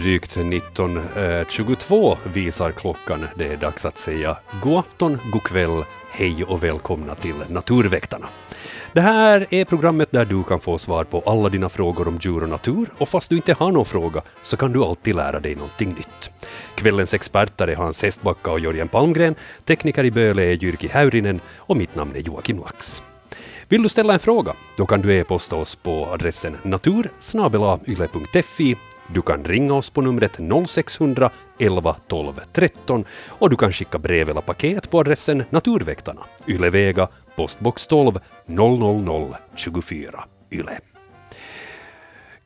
Drygt 19.22 eh, visar klockan. Det är dags att säga god afton, god kväll, hej och välkomna till Naturväktarna. Det här är programmet där du kan få svar på alla dina frågor om djur och natur och fast du inte har någon fråga så kan du alltid lära dig någonting nytt. Kvällens experter är Hans Hestbacka och Jörgen Palmgren, tekniker i Böle är Jyrki Häyrinen och mitt namn är Joakim Lax. Vill du ställa en fråga? Då kan du e-posta oss på adressen natur.yle.fi du kan ringa oss på numret 0600 11 12 13 och du kan skicka brev eller paket på adressen Naturväktarna, Ylevega, postbox 12 00024 Yle.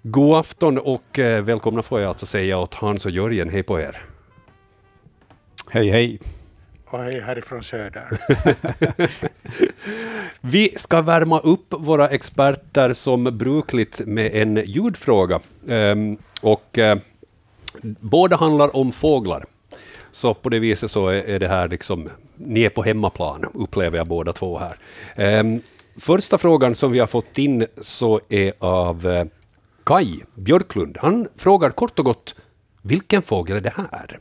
God afton och eh, välkomna får jag alltså säga åt Hans och Jörgen. Hej på er. Hej, hej. Och hej härifrån söder. Vi ska värma upp våra experter som brukligt med en ljudfråga. Um, och uh, båda handlar om fåglar. Så på det viset så är, är det här liksom, ni är på hemmaplan, upplever jag båda två här. Um, första frågan som vi har fått in så är av eh, Kai Björklund. Han frågar kort och gott, vilken fågel är det här?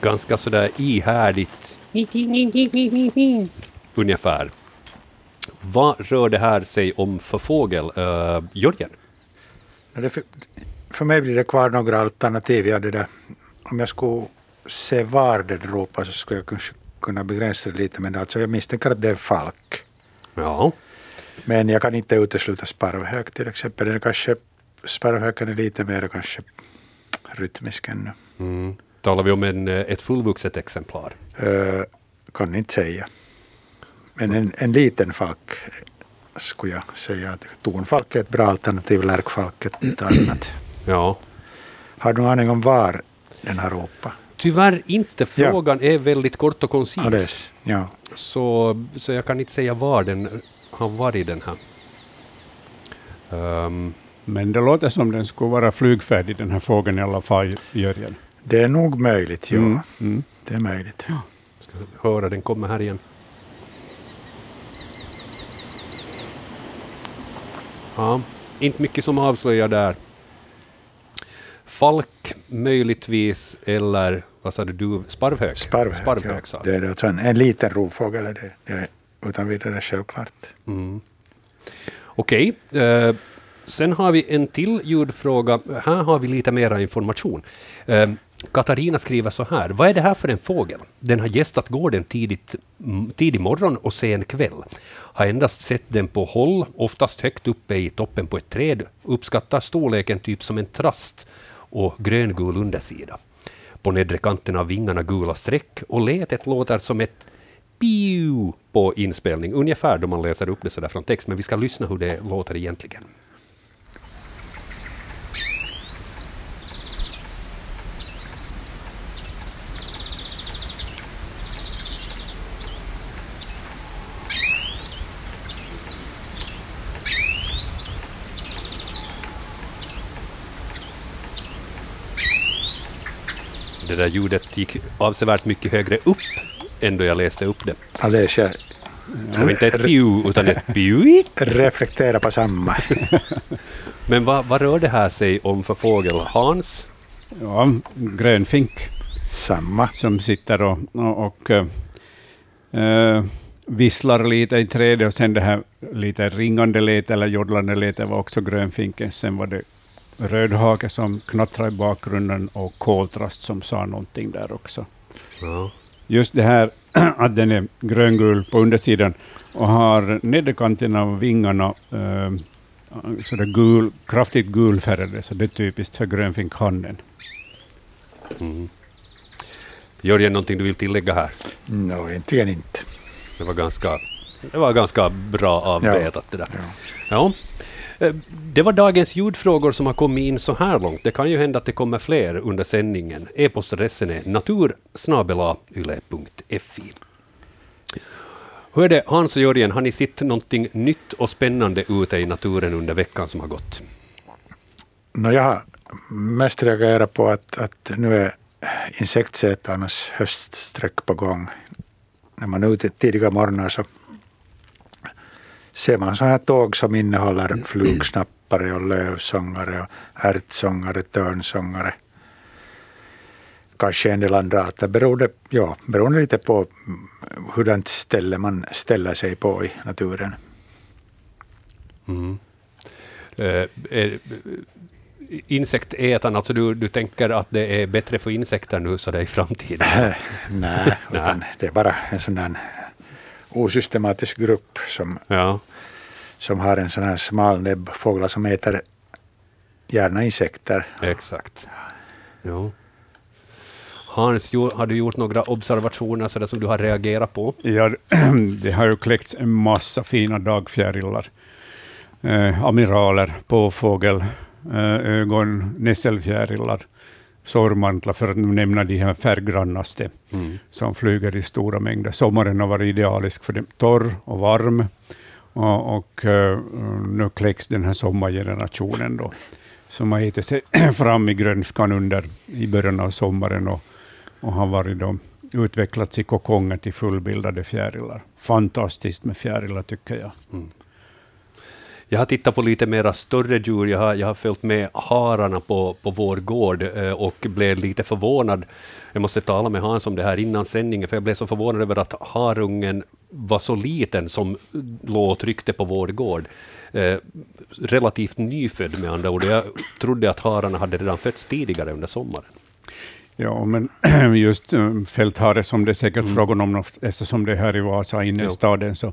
Ganska sådär ihärdigt ungefär. Vad rör det här sig om för fågel? Uh, Jörgen? Det för, för mig blir det kvar några alternativ. Ja, det där. Om jag skulle se var den ropar så skulle jag kanske kunna begränsa det lite. Men alltså, jag misstänker att det är en falk. Ja. Men jag kan inte utesluta sparvhök till exempel. Den kanske, sparvhöken är lite mer kanske rytmisk ännu. Mm. Talar vi om en, eh, ett fullvuxet exemplar? Uh, kan inte säga. Men en, en liten falk skulle jag säga. att Tornfalk är ett bra alternativ, lärkfalk ett annat. Ja. Har du någon aning om var den har ropat? Tyvärr inte. Frågan är väldigt kort och koncis. Ja, det är- ja. Så, så jag kan inte säga var den har varit den här. Ehm, Men det låter som den skulle vara flygfärdig, den här fågeln i alla fall, Jörgen. Det är nog möjligt, ja. Mm, mm. Det är möjligt. ska höra, den kommer här igen. Ja, inte mycket som avslöjar där. Falk möjligtvis, eller vad sa du, du sparvhök? Sparvhök, Sparvhök ja. Det är alltså en, en liten rovfågel, är det, det är utan vidare självklart. Mm. Okej, eh, sen har vi en till ljudfråga. Här har vi lite mera information. Eh, Katarina skriver så här. Vad är det här för en fågel? Den har gästat gården tidigt, tidig morgon och sen kväll. Har endast sett den på håll, oftast högt uppe i toppen på ett träd. Uppskattar storleken typ som en trast och gröngul undersida. På nedre kanten av vingarna gula streck och letet låter som ett piu på inspelning, ungefär då man läser upp det sådär från text, men vi ska lyssna hur det låter egentligen. Det där ljudet gick avsevärt mycket högre upp än då jag läste upp det. Alldeles, jag Det var inte ett piu, utan ett piu. reflekterar på samma. Men vad, vad rör det här sig om för fågel? Hans? Ja, grönfink samma. som sitter och, och, och eh, visslar lite i trädet och sen det här lite ringande letet eller jodlande letet var också grönfinken. Sen var det rödhake som knattrade i bakgrunden och koltrast som sa någonting där också. Ja. Just det här att den är gröngul på undersidan och har nederkanten av vingarna eh, så det gul, kraftigt gulfärgade, så det är typiskt för grönfinkhannen. Mm. Jörgen, någonting du vill tillägga här? No, egentligen inte. Det var ganska, det var ganska bra avbetat det där. Ja. Ja. Eh, det var dagens ljudfrågor som har kommit in så här långt. Det kan ju hända att det kommer fler under sändningen. E-postadressen är natursnabelayle.fi. Hur är det, Hans och Jörgen, har ni sett någonting nytt och spännande ute i naturen under veckan som har gått? No, jag har mest reagerat på att, att nu är insektsätarnas höststräck på gång. När man är ute tidiga morgnar så ser man så här tåg som innehåller flugsnappare och lövsångare och ärtsångare, törnsångare. Kanske en del andra arter beroende, ja, beroende lite på hurdant ställe man ställer sig på i naturen. Mm. Uh, eh, insektätarna, alltså du, du tänker att det är bättre för insekter nu så det är i framtiden? Nej, utan det är bara en sån där osystematisk grupp som, ja. som har en sån här smal näbb, fåglar som äter gärna insekter. Exakt. Jo. Hans, har du gjort några observationer så som du har reagerat på? Ja, det har ju kläckts en massa fina dagfjärilar, eh, amiraler, påfågel, eh, ögon, nässelfjärilar, sorgmantlar, för att nämna de här färggrannaste, mm. som flyger i stora mängder. Sommaren har varit idealisk för dem, torr och varm, och, och uh, nu kläcks den här sommargenerationen då, som har hittat sig fram i grönskan under, i början av sommaren och, och har varit då, utvecklats i kokonger till fullbildade fjärilar. Fantastiskt med fjärilar, tycker jag. Mm. Jag har tittat på lite mera större djur. Jag har, jag har följt med hararna på, på vår gård eh, och blev lite förvånad. Jag måste tala med Hans om det här innan sändningen, för jag blev så förvånad över att harungen var så liten som låg och tryckte på vår gård. Eh, relativt nyfödd med andra ord. Jag trodde att hararna hade redan fötts tidigare under sommaren. Ja, men just eh, fälthare som det är säkert mm. frågan om, eftersom det är här i Vasa, inne i staden, så,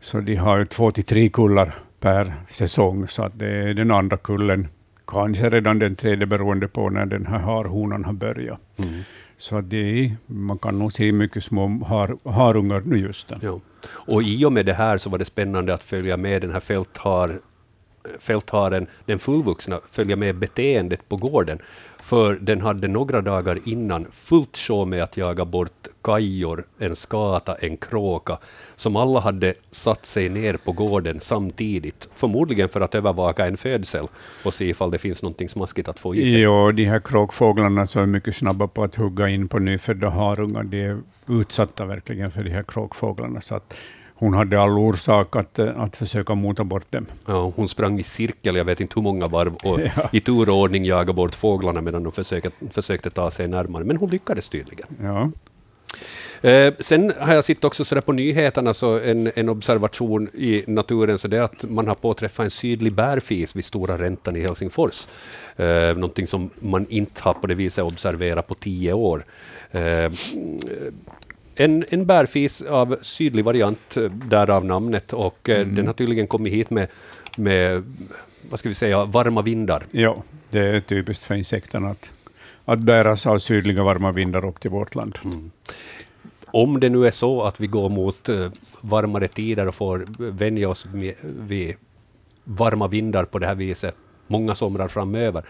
så de har två till tre kullar per säsong, så att det är den andra kullen, kanske redan den tredje beroende på när den här harhonan har börjat. Mm. Så det är, man kan nog se mycket små har, harungar nu just. Ja. Och i och med det här så var det spännande att följa med den här fälthar, fältharen, den fullvuxna, följa med beteendet på gården. För den hade några dagar innan fullt sjå med att jaga bort kajor, en skata, en kråka, som alla hade satt sig ner på gården samtidigt, förmodligen för att övervaka en födsel och se ifall det finns något smaskigt att få i sig. Ja, de här kråkfåglarna som är mycket snabba på att hugga in på nyfödda harungar, de är utsatta verkligen för de här kråkfåglarna. Så att hon hade all orsak att, att försöka mota bort dem. Ja, hon sprang i cirkel, jag vet inte hur många varv, och ja. i tur och ordning jagade bort fåglarna medan de försökte, försökte ta sig närmare, men hon lyckades tydligen. Ja. Eh, sen har jag sett också så på nyheterna, så en, en observation i naturen, så det är att man har påträffat en sydlig bärfis vid Stora räntan i Helsingfors. Eh, någonting som man inte har på det viset observerat på tio år. Eh, en, en bärfis av sydlig variant, eh, därav namnet, och eh, mm. den har tydligen kommit hit med, med vad ska vi säga, varma vindar. Ja, det är typiskt för insekterna att, att bäras av sydliga varma vindar upp till vårt land. Mm. Om det nu är så att vi går mot uh, varmare tider och får vänja oss vid varma vindar på det här viset många somrar framöver,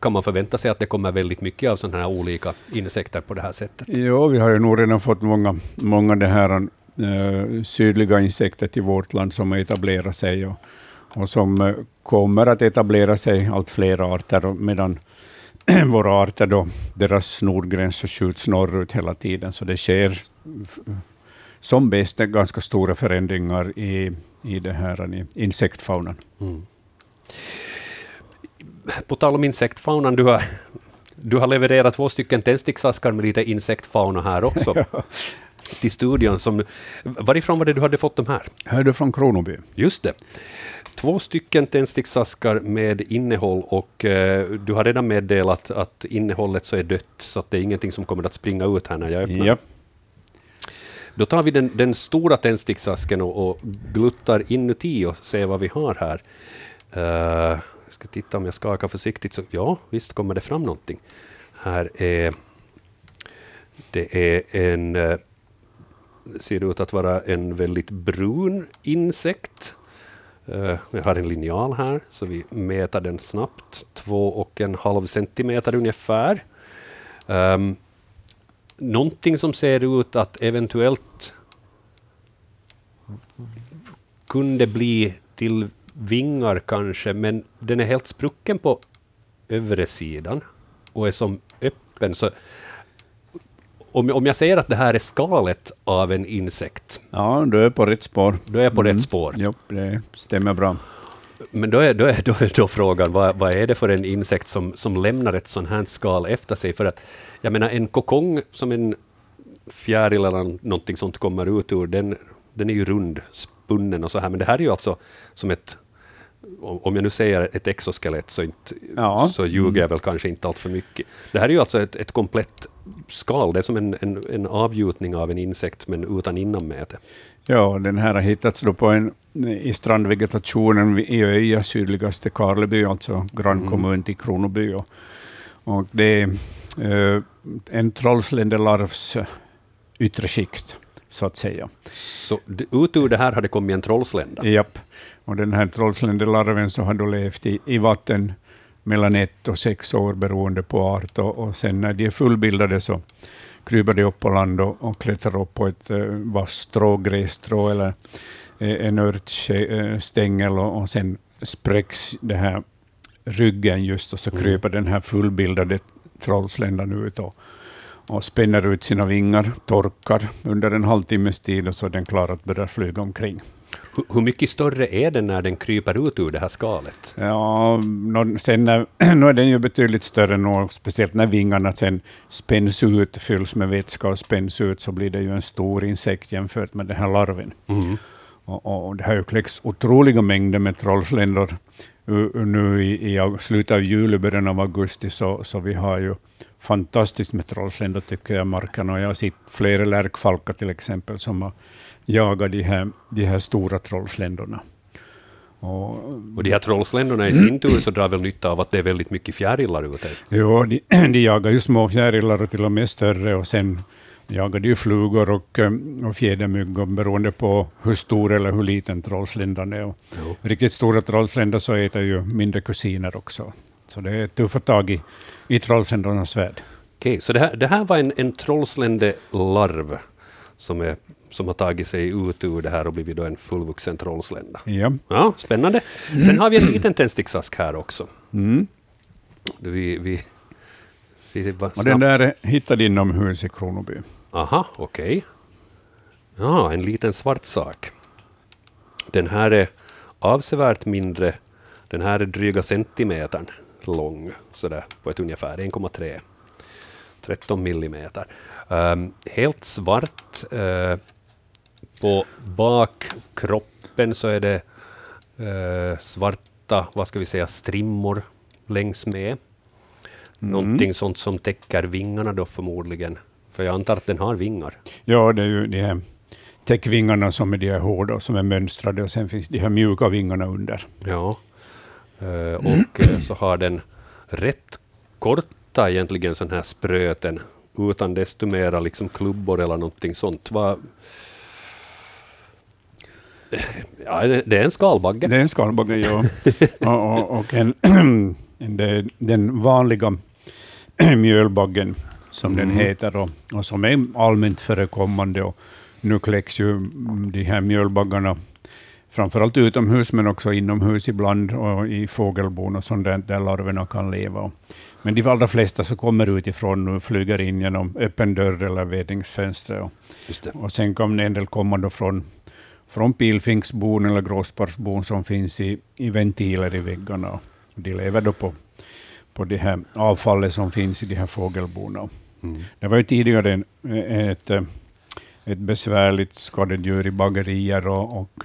kan man förvänta sig att det kommer väldigt mycket av sådana här olika insekter på det här sättet? Ja, vi har ju nog redan fått många, många det här, äh, sydliga insekter till vårt land som etablerar sig och, och som äh, kommer att etablera sig, allt fler arter, medan våra arter, då, deras nordgränser skjuts norrut hela tiden, så det sker som bäst ganska stora förändringar i, i, det här, i insektfaunan. Mm på tal om insektfaunan, du har, du har levererat två stycken tändsticksaskar med lite insektfauna här också. ja. till studion. Som, varifrån var det du hade fått de här? Hörde från Kronoby. Just det. Två stycken tändsticksaskar med innehåll och eh, du har redan meddelat att innehållet så är dött, så att det är ingenting som kommer att springa ut här när jag öppnar. Ja. Då tar vi den, den stora tändsticksasken och, och, gluttar inuti och ser vad vi har här. Uh, ska titta om jag skakar försiktigt, så ja, visst kommer det fram någonting. Här är det är en, eh, ser ut att vara en väldigt brun insekt. Eh, jag har en linjal här, så vi mäter den snabbt. Två och en halv centimeter ungefär. Um, någonting som ser ut att eventuellt kunde bli till vingar kanske, men den är helt sprucken på övre sidan och är som öppen. Så om, om jag säger att det här är skalet av en insekt, Ja, du är på rätt spår. då är på rätt spår. Jo, det stämmer bra. Men då är, då är, då är då frågan, vad, vad är det för en insekt som, som lämnar ett sånt här skal efter sig? För att, jag menar, en kokong som en fjäril eller någonting sånt kommer ut ur, den, den är ju rund, spunnen och så här, men det här är ju alltså som ett om jag nu säger ett exoskelett så, inte, Ja. så ljuger jag väl kanske inte allt för mycket. Det här är ju alltså ett, ett komplett skal, det är som en, en, en avgjutning av en insekt men utan innanmäte. Ja, den här har hittats då på en, i strandvegetationen i Öja, sydligaste Karleby, alltså grannkommun till Kronoby. Och, och det är eh, en trollsländelarvs eh, yttre skikt, så att säga. Så ut ur det här har det kommit en trollslända. Japp. Och den här trollsländelarven så har då levt i, i vatten mellan ett och sex år beroende på art. Och, och sen när de är fullbildade så kryper de upp på land och, och klättrar upp på ett uh, vasstrå, grässtrå eller eh, en örtstängel och, och sen spräcks det här ryggen just och så Mm. kryper den här fullbildade trollsländan ut och, och spänner ut sina vingar, torkar under en halvtimmes tid och så är den klar att börja flyga omkring. Hur, mycket större är den när den kryper ut ur det här skalet? Ja, sen när, nu är den ju betydligt större nu, speciellt när vingarna sen spänns ut, fylls med vätska och spänns ut, så blir det ju en stor insekt jämfört med den här larven. Och, och det har ju kläckts otroliga mängder med trollsländor nu i, i slutet av juli, början av augusti, så, så vi har ju fantastiskt med trollsländor tycker jag, marken. Och jag har sett flera lärkfalkar till exempel som har jagat de här, de här stora trollsländorna. Och Och de här trollsländorna i sin tur så drar väl nytta av att det är väldigt mycket fjärilar ute. Jo, de, de jagar ju små fjärilar och till och med större och sen jagar de ju flugor och, eh, och fjädermyggor beroende på hur stor eller hur liten trollsländan är. Riktigt stora trollsländor så äter ju mindre kusiner också. Så det är tuffa tag i, i trollsländornas värld. Okej, så det här, det här var en, en trollsländelarv som, är, som har tagit sig ut ur det här och blivit då en fullvuxen trollslända. Ja. Ja, spännande. Sen har vi en liten tändsticksask här också. Mm. Vi, vi, Och den där är hittad inomhus i Kronoby. Aha, okej. Ja, en liten svart sak. Den här är avsevärt mindre. Den här är dryga centimetern lång, sådär på ett ungefär 1,3. 13 millimeter. Ehm, helt svart. eh, på bakkroppen så är det eh, svarta, vad ska vi säga, strimmor längs med. Någonting sånt som täcker vingarna då förmodligen. För jag antar att den har vingar. Ja, det är ju de här täckvingarna som är de här hårda, som är mönstrade, och sen finns de här mjuka vingarna under. Ja. Eh, och eh, så har den rätt korta egentligen sån här spröten, utan desto mera liksom klubbor eller någonting sånt. Vad- Ja, det är en skalbagge. Det är en skalbagge, ja. och, och, och en, den vanliga mjölbaggen, som den Mm. heter, och, och som är allmänt förekommande. Och nu kläcks ju de här mjölbaggarna framförallt utomhus, men också inomhus ibland, och i fågelbon och sånt där, där larverna kan leva. Men de allra flesta som kommer utifrån nu flyger in genom öppen dörr eller vedningsfönster. Och, och sen kan en del komma då från, från pilfinksbon eller gråsparvsbon som finns i, i ventiler i väggarna. Och De lever då på, på det här avfallet som finns i de här fågelbona. Mm. Det var ju tidigare en, ett, ett besvärligt skadedjur i bagerier och, och,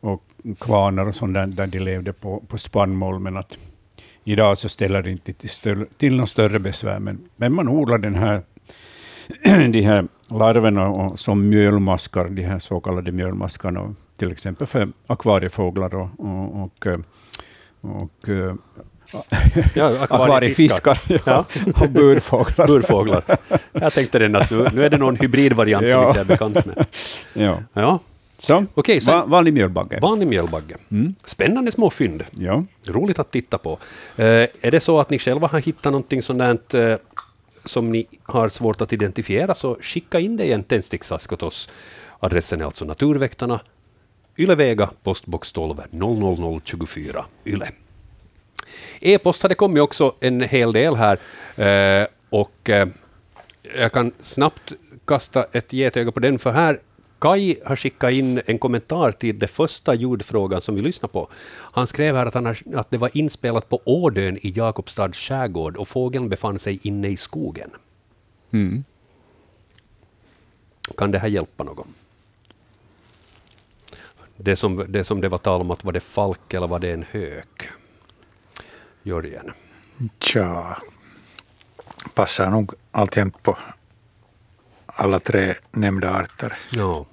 och kvarnar och sånt där, där de levde på, på spannmål. Men att idag så ställer det inte till, till något större besvär. Men, men man odlar den här, de här larverna och, som mjölmaskar, de här så kallade mjölmaskarna, till exempel för akvariefåglar och, och, och, eh, och eh, Ja, akvariefiskar ja. och burfåglar. Burfåglar. Jag tänkte den att nu, nu är det någon hybridvariant som Ja. inte jag är bekant med. Ja. Ja, Så, Okej, så- va, vanlig mjölbagge. vanlig mjölbagge. Mm. Spännande små fynd. Ja. Roligt att titta på. Eh, är det så att ni själva har hittat någonting sådant eh, som ni har svårt att identifiera så skicka in det i en tändsticksask åt oss. Adressen är alltså Naturväktarna, Ylevega, postbox 12 00024 Yle. E-post hade kommit också en hel del här eh, och eh, jag kan snabbt kasta ett getöga på den, för här Kai har skickat in en kommentar till det första ljudfrågan som vi lyssnade på. Han skrev här att, han har, att det var inspelat på Ådön i Jakobstads skärgård och fågeln befann sig inne i skogen. Mm. Kan det här hjälpa någon? Det som, det som det var tal om, att var det falk eller var det en hök? Jörgen? Tja, passar nog alltjämt på alla tre nämnda arter. Ja.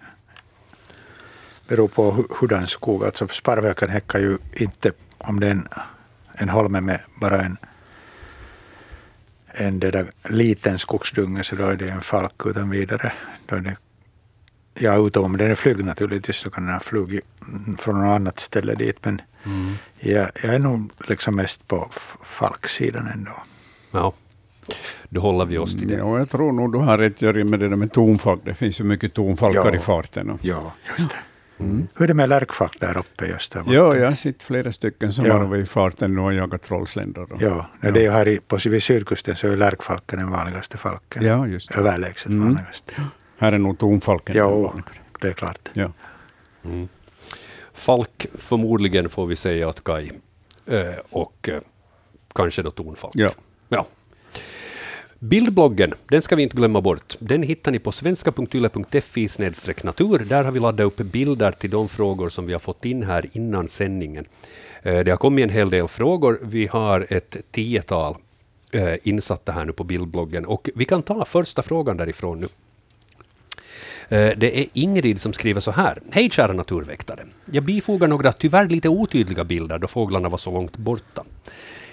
Beror på hu- hurdan skog. Alltså sparvhöken häckar ju inte om det är en, en holme med bara en, en det där liten skogsdunge så då är det en falk utan vidare. Då är det, ja, utom om den är flygg naturligtvis så kan den ha flugit från något annat ställe dit. Men Mm. jag, jag är nog liksom mest på falksidan ändå. ja. Då håller vi oss till det. Ja, jag tror nog du har rätt Jörgen med det där med tonfalk. Det finns ju mycket tonfalkar Ja. i farten. Och, Ja, just det. Hur är det med lärkfalk där uppe i Österbotten? ja, jag har sett flera stycken som Ja. har varit i farten nu och jagat trollsländor. och- Ja, när det är ju här i, på vid sydkusten så är lärkfalken den vanligaste falken. ja, just det. Överlägset Mm. vanligaste. Här är nog tonfalken vanligare. det är klart. Ja. Mm. Falk förmodligen får vi säga åt Kai. Eh, och eh, kanske då tonfalk. Ja. Ja. Bildbloggen, den ska vi inte glömma bort. Den hittar ni på svenska.yle.fi natur. Där har vi laddat upp bilder till de frågor som vi har fått in här innan sändningen. Eh, det har kommit en hel del frågor. Vi har ett tiotal eh, insatta här nu på bildbloggen. Och vi kan ta första frågan därifrån nu. Eh, det är Ingrid som skriver så här. Hej kära naturväktare. Jag bifogar några tyvärr lite otydliga bilder då fåglarna var så långt borta.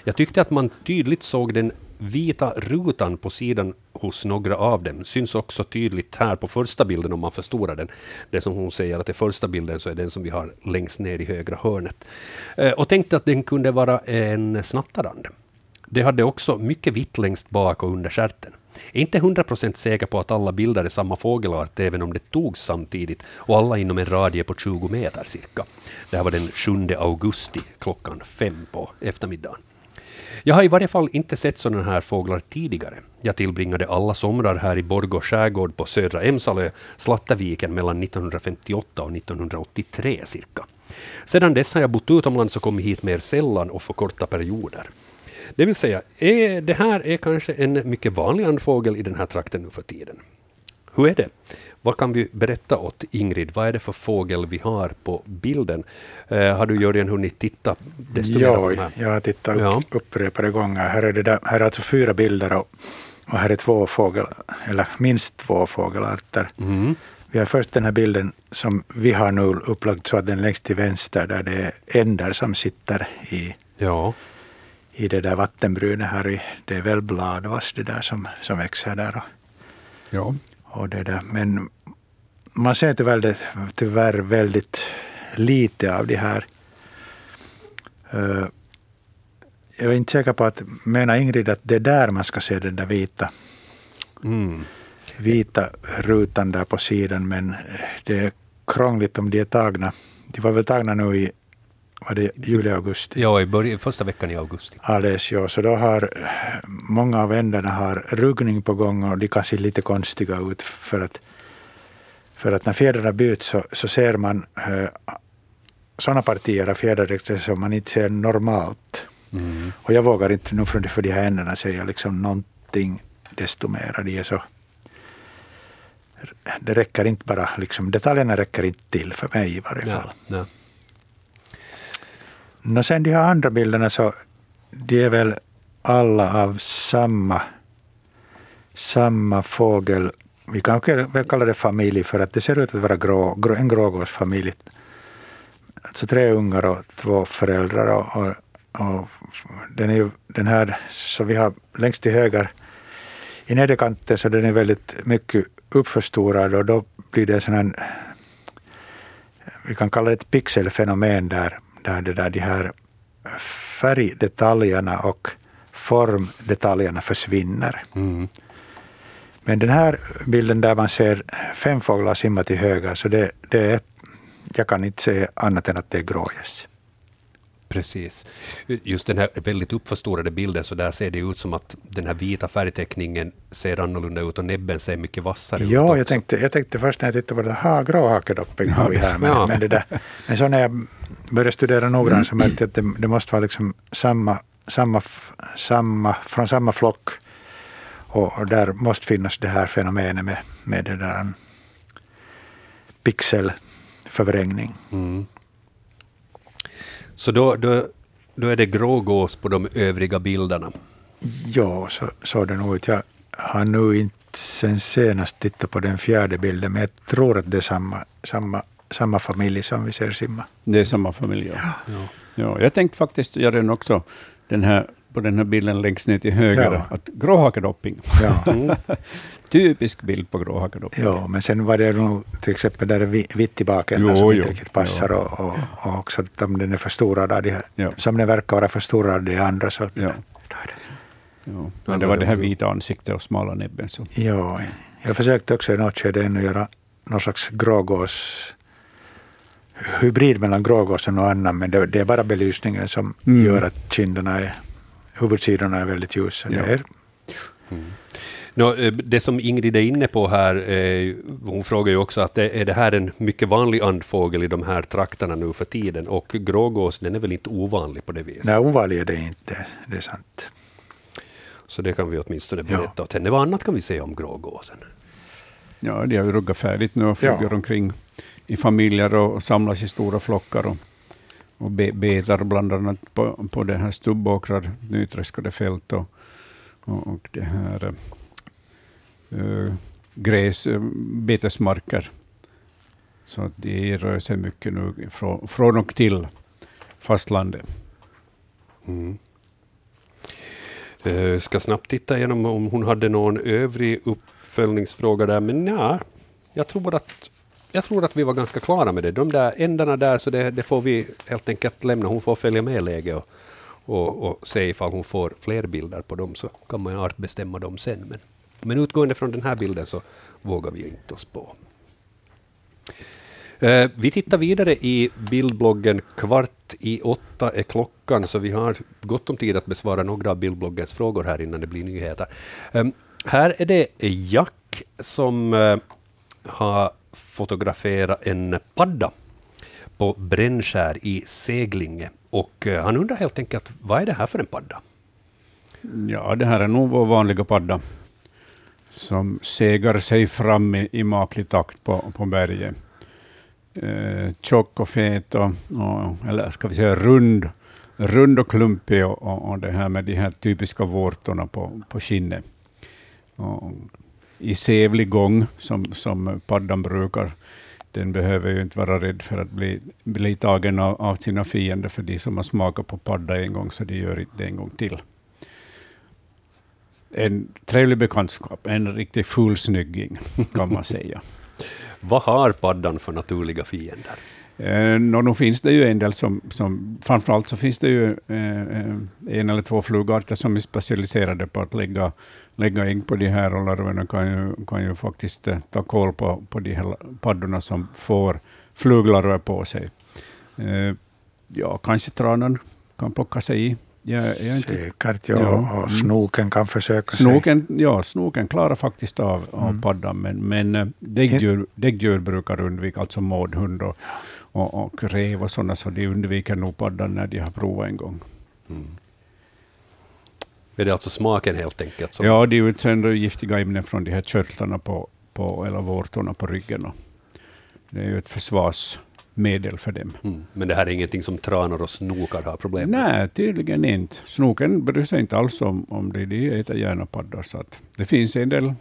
Jag tyckte att man tydligt såg den vita rutan på sidan hos några av dem. Syns också tydligt här på första bilden om man förstorar den. Det som hon säger att det första bilden så är den som vi har längst ner i högra hörnet. Eh, och tänkte att den kunde vara en snattarand. Det hade också mycket vitt längst bak och under stjärten. Är inte 100% säker på att alla bilder är samma fågelart även om det togs samtidigt och alla inom en radie på 20 meter cirka. Det här var den 7 augusti klockan fem på eftermiddagen. Jag har i varje fall inte sett sådana här fåglar tidigare. Jag tillbringade alla somrar här i Borgå skärgård på södra Emsalö, Slatterviken mellan 1958 och 1983 cirka. Sedan dess har jag bott utomlands och kommit hit mer sällan och för korta perioder. Det vill säga, är, det här är kanske en mycket vanlig andfågel i den här trakten nu för tiden. Hur är det? Vad kan vi berätta åt Ingrid? Vad är det för fågel vi har på bilden? Eh, har du Jörgen hunnit titta desto mer på Ja, de här? jag har tittat upp, Ja. upprepade gånger. Här är, det där, här är alltså fyra bilder och, och här är två fågel, eller minst två fågelarter. Mm. Vi har först den här bilden som vi har nu upplagt så att den längst till vänster där det är änder som sitter i, Ja. i det där vattenbrynet här. I, det är väl bladvass det där som, som växer där. Ja. Och det där. Men man ser tyvärr, det, tyvärr väldigt lite av de här. Eh, jag är inte säker på att, menar Ingrid att det är där man ska se den där vita, Mm. vita rutan där på sidan, men det är krångligt om de är tagna. De var väl tagna nu i var det juli, augusti? Ja, i början, första veckan i augusti. Alldeles, ja. Så då har eh, många av ändarna har ruggning på gång och de kan se lite konstiga ut för att, för att när fjädrarna byts så, så ser man eh, sådana partier av fjäderdräkter som man inte ser normalt. Mm. Och jag vågar inte nu för, för de här ändarna säga liksom någonting desto mera. De är så, det räcker inte bara, liksom, detaljerna räcker inte till för mig i varje fall. Ja, ja. No sen de här andra bilderna så de är väl alla av samma, samma fågel. Vi kan väl kalla det familj för att det ser ut att vara grå, grå, en grågåsfamilj. Alltså tre ungar och två föräldrar. Och, och, och den, är ju, den här som vi har längst till höger i nederkanten så den är väldigt mycket uppförstorad och då blir det sån här, vi kan kalla det ett pixelfenomen där, där, det där de här färgdetaljerna och formdetaljerna försvinner. Mm. Men den här bilden där man ser fem fåglar simma till höger, så det, det är jag kan inte säga annat än att det är grågäss. Precis. Just den här väldigt uppförstorade bilden, så där ser det ut som att den här vita färgteckningen ser annorlunda ut och näbben ser mycket vassare ut. Ja, jag tänkte, jag tänkte först när jag tittade på det, ha gråhakedopping har vi här. Men, Ja. men, det där, men så när jag började studera noggrant så märkte jag att det, det måste vara liksom samma, samma, samma, från samma flock. Och, och där måste finnas det här fenomenet med, med det där pixelförvrängning. Mm. Så då, då, då är det grågås på de övriga bilderna. Ja, så såg det nog ut. Jag har nu inte sen senast tittat på den fjärde bilden, men jag tror att det är samma, samma, samma familj som vi ser simma. Det är samma familj. Ja. Ja. Ja, jag tänkte faktiskt göra den också, den här, på den här bilden längst ner till höger, Ja. att gråhakedopping. Ja. Typisk bild på gråhakedopping. Ja, men sen var det nog till exempel där är vi- vitt i baken Jo, som jo. inte riktigt passar och, och, och också om den är förstorad av de här, Ja. som den verkar vara förstorad av de andra så Ja. Ja. Men det var det här vita ansiktet och smala näbben. Så. Ja, jag försökte också i något skede ännu göra någon slags grågås hybrid mellan grågåsen och annan, men det, det är bara belysningen som Mm. gör att kinderna är, huvudsidorna är väldigt ljusa. Ja. Nå, eh, det som Ingrid är inne på här, eh, hon frågar ju också att det, är det här en mycket vanlig andfågel i de här trakterna nu för tiden? Och grågås, den är väl inte ovanlig på det viset? nej, ovanlig är det inte, det är sant. Så det kan vi åtminstone Ja. berätta åt henne. Vad annat kan vi säga om grågåsen? Ja, de har ju ruggat färdigt nu och flyger Ja. omkring i familjer och, samlas i stora flockar och, och be, betar bland annat på, på det här stubbåkrar, nytröskade fält och, och, och det här äh, gräs, eh, betesmarker. Så de rör sig mycket nu från, från och till fastlandet. Mm. Eh, ska snabbt titta igenom om hon hade någon övrig uppföljningsfråga där, men nej, jag tror att jag tror att vi var ganska klara med det. De där ändarna där, så det, det får vi helt enkelt lämna. Hon får följa med läget och, och, och se ifall hon får fler bilder på dem, så kan man ju artbestämma dem sen. Men, men utgående från den här bilden så vågar vi inte oss på. Eh, Vi tittar vidare i bildbloggen. Kvart i åtta är klockan, så vi har gott om tid att besvara några av bildbloggens frågor här innan det blir nyheter. Eh, här är det Jack som eh, har fotografera en padda på Brännskär i Seglinge. Och eh, han undrar helt enkelt, vad är det här för en padda? Ja, det här är nog vår vanliga padda som segar sig fram i, i maklig takt på, på berget. Eh, tjock och fet, och, och, eller ska vi säga rund, rund och klumpig och, och, och det här med de här typiska vårtorna på, på skinnet. Och, i sävlig gång, som, som paddan brukar. Den behöver ju inte vara rädd för att bli, bli tagen av, av sina fiender, för de som har smakat på padda en gång, så de gör inte det en gång till en trevlig bekantskap, en riktig fulsnygging kan man säga. Vad har paddan för naturliga fiender? Eh, nå, nu finns det ju en del som, som framförallt så finns det ju eh, eh, en eller två flugarter som är specialiserade på att lägga, lägga ägg på de här och larverna kan ju, kan ju faktiskt eh, ta koll på, på de här paddorna som får fluglarver på sig. Eh, ja, kanske tranan kan plocka sig i. Jag, jag inte Säkert, ja. Ja. Och snoken kan försöka sig. Snoken, ja, snoken klarar faktiskt av, av Mm. paddan, men, men eh, däggdjur, däggdjur brukar undvika, alltså mårdhund och, och, och rev och sådana, så de undviker nog paddan när de har provat en gång. Mm. Är det alltså smaken helt enkelt? Som, Ja, de utsöndrar giftiga ämnen från de här körtlarna på, på, eller vårtorna på ryggen. Det är ju ett försvarsmedel för dem. Mm. Men det här är ingenting som tranar och snokar har problem med? Nej, tydligen inte. Snoken bryr sig inte alls om, om det. De äter gärna paddor. Så att det finns en del,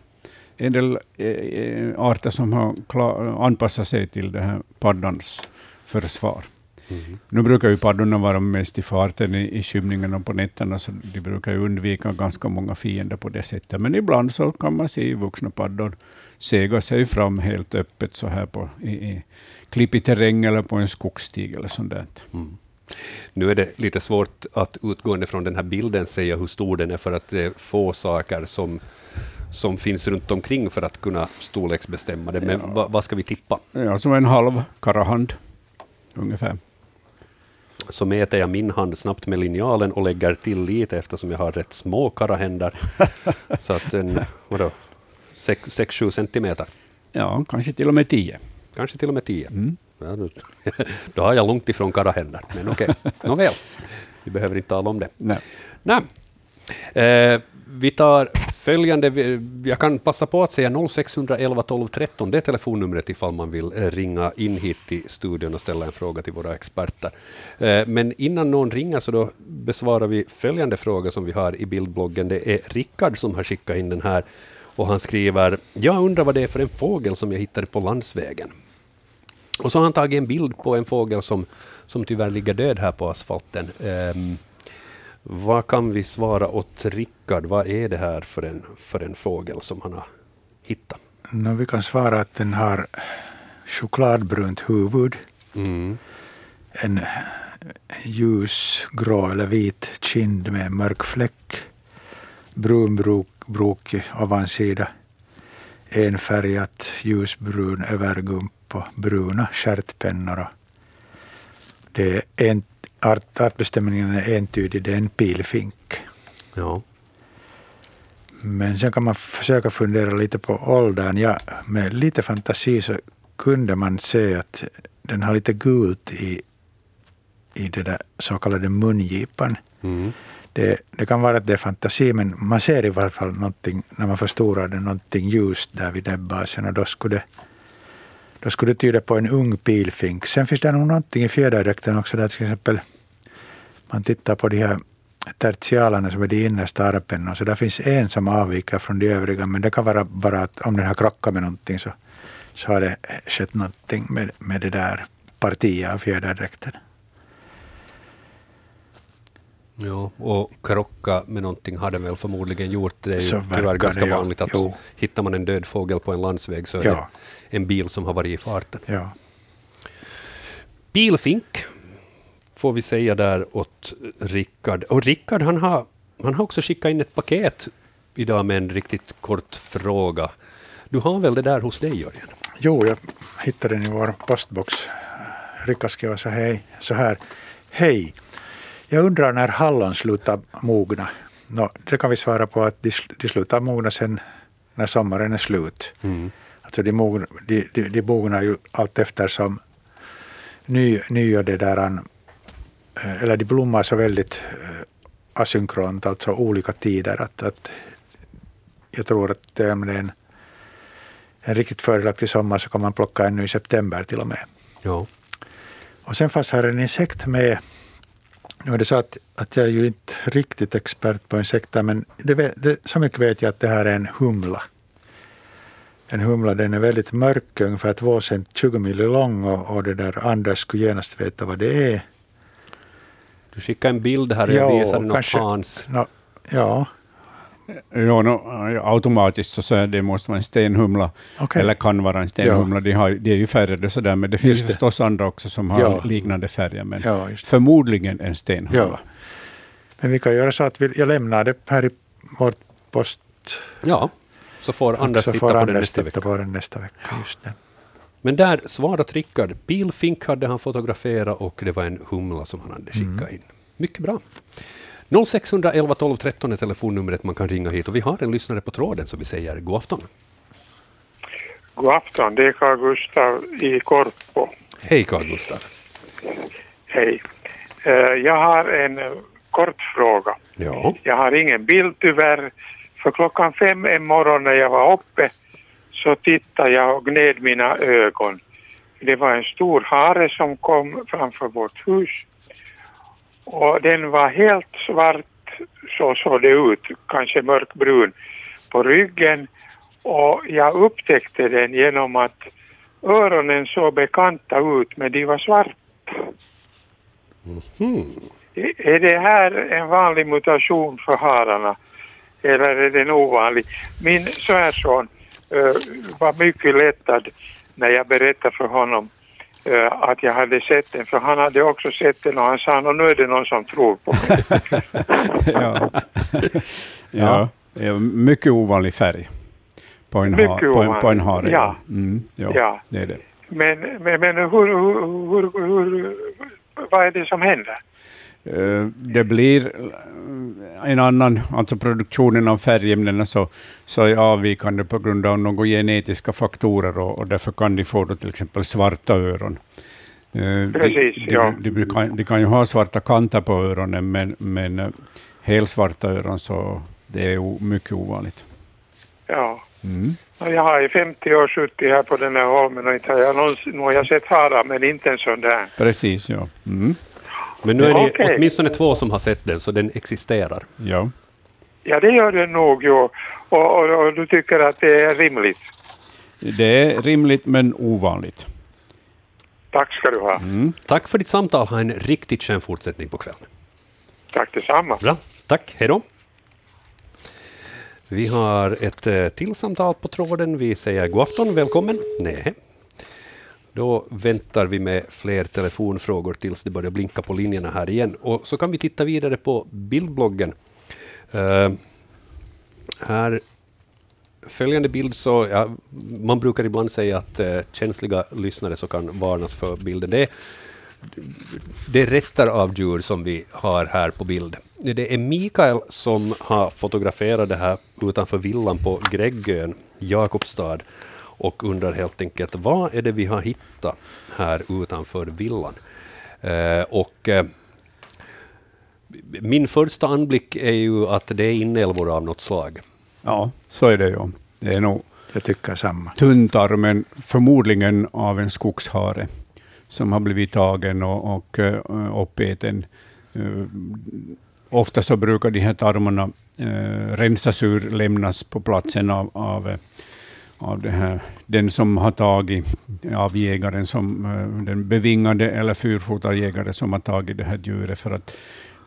en del eh, eh, arter som har klar, anpassat sig till det här paddans försvar. Mm. Nu brukar ju paddorna vara mest i farten i, i skymningen och på nätterna, så de brukar ju undvika ganska många fiender på det sättet. Men ibland så kan man se vuxna paddor sega sig fram helt öppet så här på, i, i klippig terräng eller på en skogsstig eller sånt där. Mm. Nu är det lite svårt att utgående från den här bilden säga hur stor den är, för att det är få saker som, som finns runt omkring för att kunna storleksbestämma det. Men Ja. va, vad ska vi tippa? Ja, som en halv karahand. Ungefär. Så mäter jag min hand snabbt med linjalen och lägger till lite eftersom jag har rätt små karahänder. så att en, vadå, 6-7 centimeter. Ja, kanske till och med 10. Kanske till och med 10. Mm. Ja, då, då har jag långt ifrån karahänder, men okej. Okay. Nåväl, vi behöver inte tala om det. Nej. Nej. Eh, vi tar följande. Jag kan passa på att säga 0611 12 13. Det är telefonnumret ifall man vill eh, ringa in hit till studion och ställa en fråga till våra experter. Eh, men innan någon ringer så då besvarar vi följande fråga som vi har i bildbloggen. Det är Rickard som har skickat in den här och han skriver Jag undrar vad det är för en fågel som jag hittade på landsvägen. Och så har han tagit en bild på en fågel som, som tyvärr ligger död här på asfalten. Um, vad kan vi svara åt Rickard? Vad är det här för en, för en fågel som han har hittat? No, vi kan svara att den har chokladbrunt huvud. Mm. En ljusgrå eller vit kind med en mörk fläck. Brunbrokig ovansida. Enfärgat ljusbrun övergump och bruna stjärtpennor. Det är en art, artbestämningen är entydig, det är en pilfink. Ja. Men sen kan man försöka fundera lite på åldern. Ja, med lite fantasi så kunde man se att den har lite gult i, i det där så kallade mungipan. Mm. Det, det, kan vara att det är fantasi, men man ser i varje fall någonting, när man förstorar det, någonting ljust där vid näbbasen och då skulle det då skulle det tyda på en ung pilfink. Sen finns det nog någonting i fjäderdräkten också där till exempel man tittar på de här tertialerna som är de innersta arpen. Så där finns en som avviker från de övriga men det kan vara bara att om den har krockat med någonting så, så har det skett någonting med, med det där partiet av fjäderdräkten. Ja, och krocka med någonting har den väl förmodligen gjort. Det är ju tyvärr ganska det, ja. vanligt att Jo. hittar man en död fågel på en landsväg så är Ja. det en bil som har varit i farten. Ja. Bilfink får vi säga där åt Rickard. Och Rickard han har, han har också skickat in ett paket idag med en riktigt kort fråga. Du har väl det där hos dig Jörgen? Jo, jag hittade den i vår postbox. Rickard skrev så här, så här. Hej, jag undrar när hallon slutar mogna. Nå, det kan vi svara på att de, de slutar mogna sen när sommaren är slut. Mm. Alltså de, mogn, de, de, de mognar ju allt eftersom ny, nya det där, eh, eller de blommar så väldigt eh, asynkront, alltså olika tider. Att, att jag tror att det är om det är en, en riktigt fördelaktig sommar så kan man plocka ännu i september till och med. Ja. Och sen fanns här en insekt med. Nu är det så att, att jag är ju inte riktigt expert på insekter, men det, det, så mycket vet jag att det här är en humla. En humla den är väldigt mörk, ungefär 2 cent, 20 mil lång och, och det där Anders skulle genast veta vad det är. Du skickade en bild här jag Ja, visade något kanske- Hans. Nå, ja, Ja, no, automatiskt så säger det måste vara en stenhumla, okej. eller kan vara en stenhumla. De, har, de är ju färgade sådär, men det finns det. förstås andra också som har Ja. liknande färger. Men Ja, förmodligen en stenhumla. Ja. Men vi kan göra så att vi, jag lämnar det här i vårt post. Ja, så får Anders så titta får på den Anders nästa titta vecka. på den nästa vecka. Just det. Men där svarat Rickard. Bilfink hade han fotograferat och det var en humla som han hade Mm. skickat in. Mycket bra. 0611 12 13 är telefonnumret man kan ringa hit och vi har en lyssnare på tråden så vi säger god afton. God afton, det är Carl Gustav i Korpo. Hej Carl Gustav. Hej. Eh, Jag har en kort fråga. Ja. Jag har ingen bild tyvärr. För klockan fem en morgon när jag var uppe så tittade jag och gned mina ögon. Det var en stor hare som kom framför vårt hus. Och den var helt svart, så såg det ut, kanske mörkbrun på ryggen. Och jag upptäckte den genom att öronen såg bekanta ut men de var svarta. Är är det här en vanlig mutation för hararna eller är den ovanlig? Min svärson uh, var mycket lättad när jag berättade för honom eh, att jag hade sett den, för han hade också sett den och han sa "Nå, nu är det någon som tror på mig. ja. ja. ja. Mycket ovanlig färg på en, ha, på en, på en hare. Ja. Mm, ja. Ja. Det är det. Men, men, men hur, hur, hur, hur, vad är det som händer? Eh, Det blir eh, en annan, alltså produktionen av färgämnena så, så är avvikande på grund av några genetiska faktorer och, och därför kan de få då till exempel svarta öron. Eh, de- Precis, de, ja. de, de, kan, de kan ju ha svarta kanter på öronen, men, men helsvarta öron så det är mycket ovanligt. Ja. Mm. Jag har i 50 år suttit här på den här holmen och inte har jag någonsin, nu har jag sett harar men inte en sån där. Precis, ja. Mm. Men nu är det Okej. åtminstone två som har sett den, så den existerar. ja. Ja, det gör den nog ju. Och, och, och du tycker att det är rimligt. Det är rimligt men ovanligt. Tack ska du ha. Tack för ditt samtal. Ha en riktigt skön fortsättning på kvällen. Tack detsamma. Bra. Tack. Hej då. Vi har ett eh, till samtal på tråden. Vi säger god afton, välkommen. Nej. Då väntar vi med fler telefonfrågor tills det börjar blinka på linjerna här igen. Och så kan vi titta vidare på bildbloggen. Uh, här följande bild så, ja, man brukar ibland säga att eh, känsliga lyssnare så kan varnas för bilden. Det det är rester av djur som vi har här på bild. Det är Mikael som har fotograferat det här utanför villan på Gräggön, Jakobstad, och undrar helt enkelt vad är det vi har hittat här utanför villan? Eh, och eh, min första anblick är ju att det är inälvor av något slag. ja, så är det ju. Det är nog Jag tycker samma. tunntarmen, förmodligen av en skogshare, som har blivit tagen och, och eh, uppäten. Eh, ofta så brukar de här tarmarna eh, rensas ur, lämnas på platsen av, av, av det här, den som har tagit, av jägaren, som, eh, den bevingade eller fyrfotade jägare som har tagit det här djuret. För att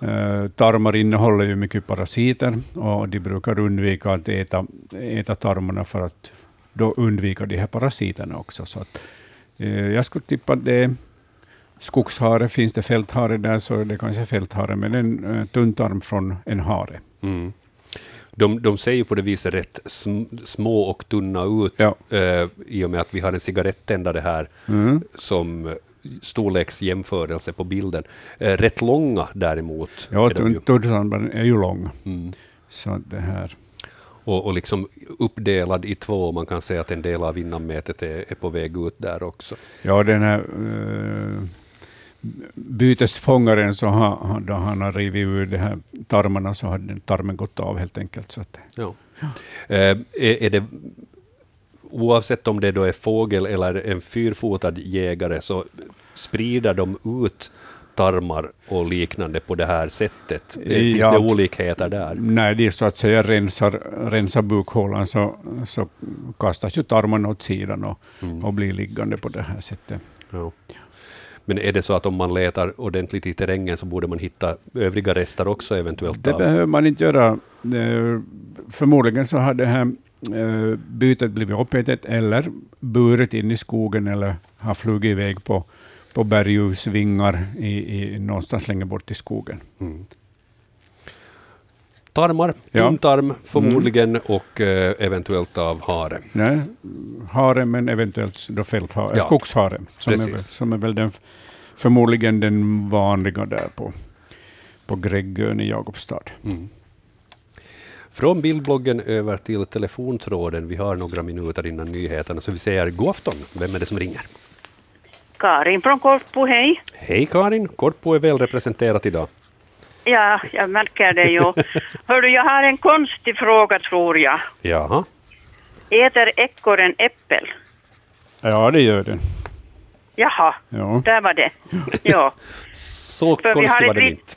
eh, tarmar innehåller ju mycket parasiter och de brukar undvika att äta, äta tarmarna för att då undvika de här parasiterna också. Så att, eh, jag skulle tippa att det är skogshare. Finns det fälthare där så är det kanske fälthare, men en eh, tunntarm från en hare. Mm. De, de ser ju på det viset rätt sm- små och tunna ut Ja. eh, i och med att vi har en cigarettändare här Mm. som eh, storleksjämförelse på bilden. Eh, rätt långa däremot. Ja, tunntarmen är ju lång. Mm. Så det här. Och, och liksom uppdelad i två. Man kan säga att en del av innanmätet är, är på väg ut där också. Ja, den här uh, bytesfångaren, så har, då han har rivit ur de här tarmarna, så har den tarmen gått av helt enkelt. Så att, Ja. Eh, är, är det, oavsett om det då är fågel eller en fyrfotad jägare så sprider de ut tarmar och liknande på det här sättet? Eh, Finns Ja. det olikheter där? när de så att säga rensar, rensar bukhålan så, så kastas ju tarmarna åt sidan och, Mm. och blir liggande på det här sättet. Ja. Men är det så att om man letar ordentligt i terrängen så borde man hitta övriga rester också eventuellt? Det av- behöver man inte göra. Eh, Förmodligen så har det här eh, bytet blivit uppätet eller burit in i skogen eller har flugit iväg på, på berguvsvingar i, i, någonstans längre bort i skogen. Mm. Tarmar, Ja. tunntarm förmodligen och eh, eventuellt av hare. Nej, hare, men eventuellt då fälthare, Ja, skogshare, som är, som är väl den, förmodligen den vanliga där på, på Gräggön i Jakobstad. Mm. Från bildbloggen över till telefontråden. Vi har några minuter innan nyheterna, så vi säger god afton. Vem är det som ringer? Karin från Korpo, hej. Hej Karin, Korpo är väl representerat idag. Ja, jag märker det ju. Hördu, jag har en konstig fråga tror jag. Jaha. Äter ekorren äppel? Ja, det gör den. Jaha, Ja. där var det. Ja, Så För konstigt var det ett inte.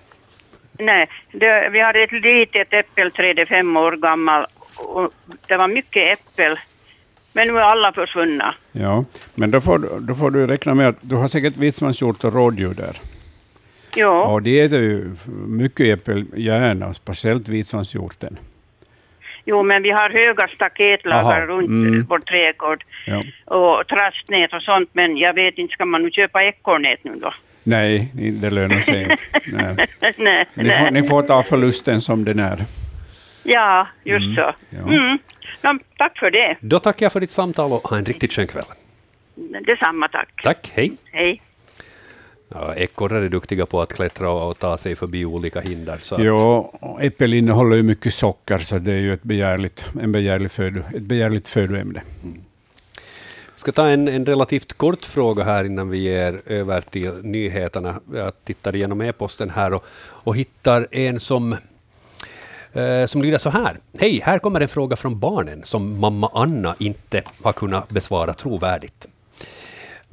nej, det, vi hade ett litet äppelträd, är fem år gammal. Och det var mycket äppel, men nu är alla försvunna. Ja, men då får, du- då får du räkna med att du har säkert vitsmanshjort och rådjur där. Ja, Och de äter ju mycket äppel, gärna, speciellt vitsvanshjorten. jo, men vi har höga staketlagar Aha, runt mm. vår trädgård Ja. och trastnät och sånt, men jag vet inte, ska man nu köpa ekorrnät nu då? Nej, det lönar sig inte. Nej. nej, Ni, får, ni får ta förlusten som den är. Ja, just så. ja. Mm. Ja, tack för det. Då tackar jag för ditt samtal och ha en riktigt skön kväll. Detsamma, tack. Tack, hej. Hej. Ja, ekorrar är duktiga på att klättra och ta sig förbi olika hinder. Så att, Ja, äppel innehåller ju mycket socker, så det är ju ett begärligt, en begärlig födo, ett begärligt födoämne. Jag ska ta en, en relativt kort fråga här innan vi ger över till nyheterna. Jag tittar igenom e-posten här och, och hittar en som, eh, som lyder så här. Hej, här kommer en fråga från barnen som mamma Anna inte har kunnat besvara trovärdigt.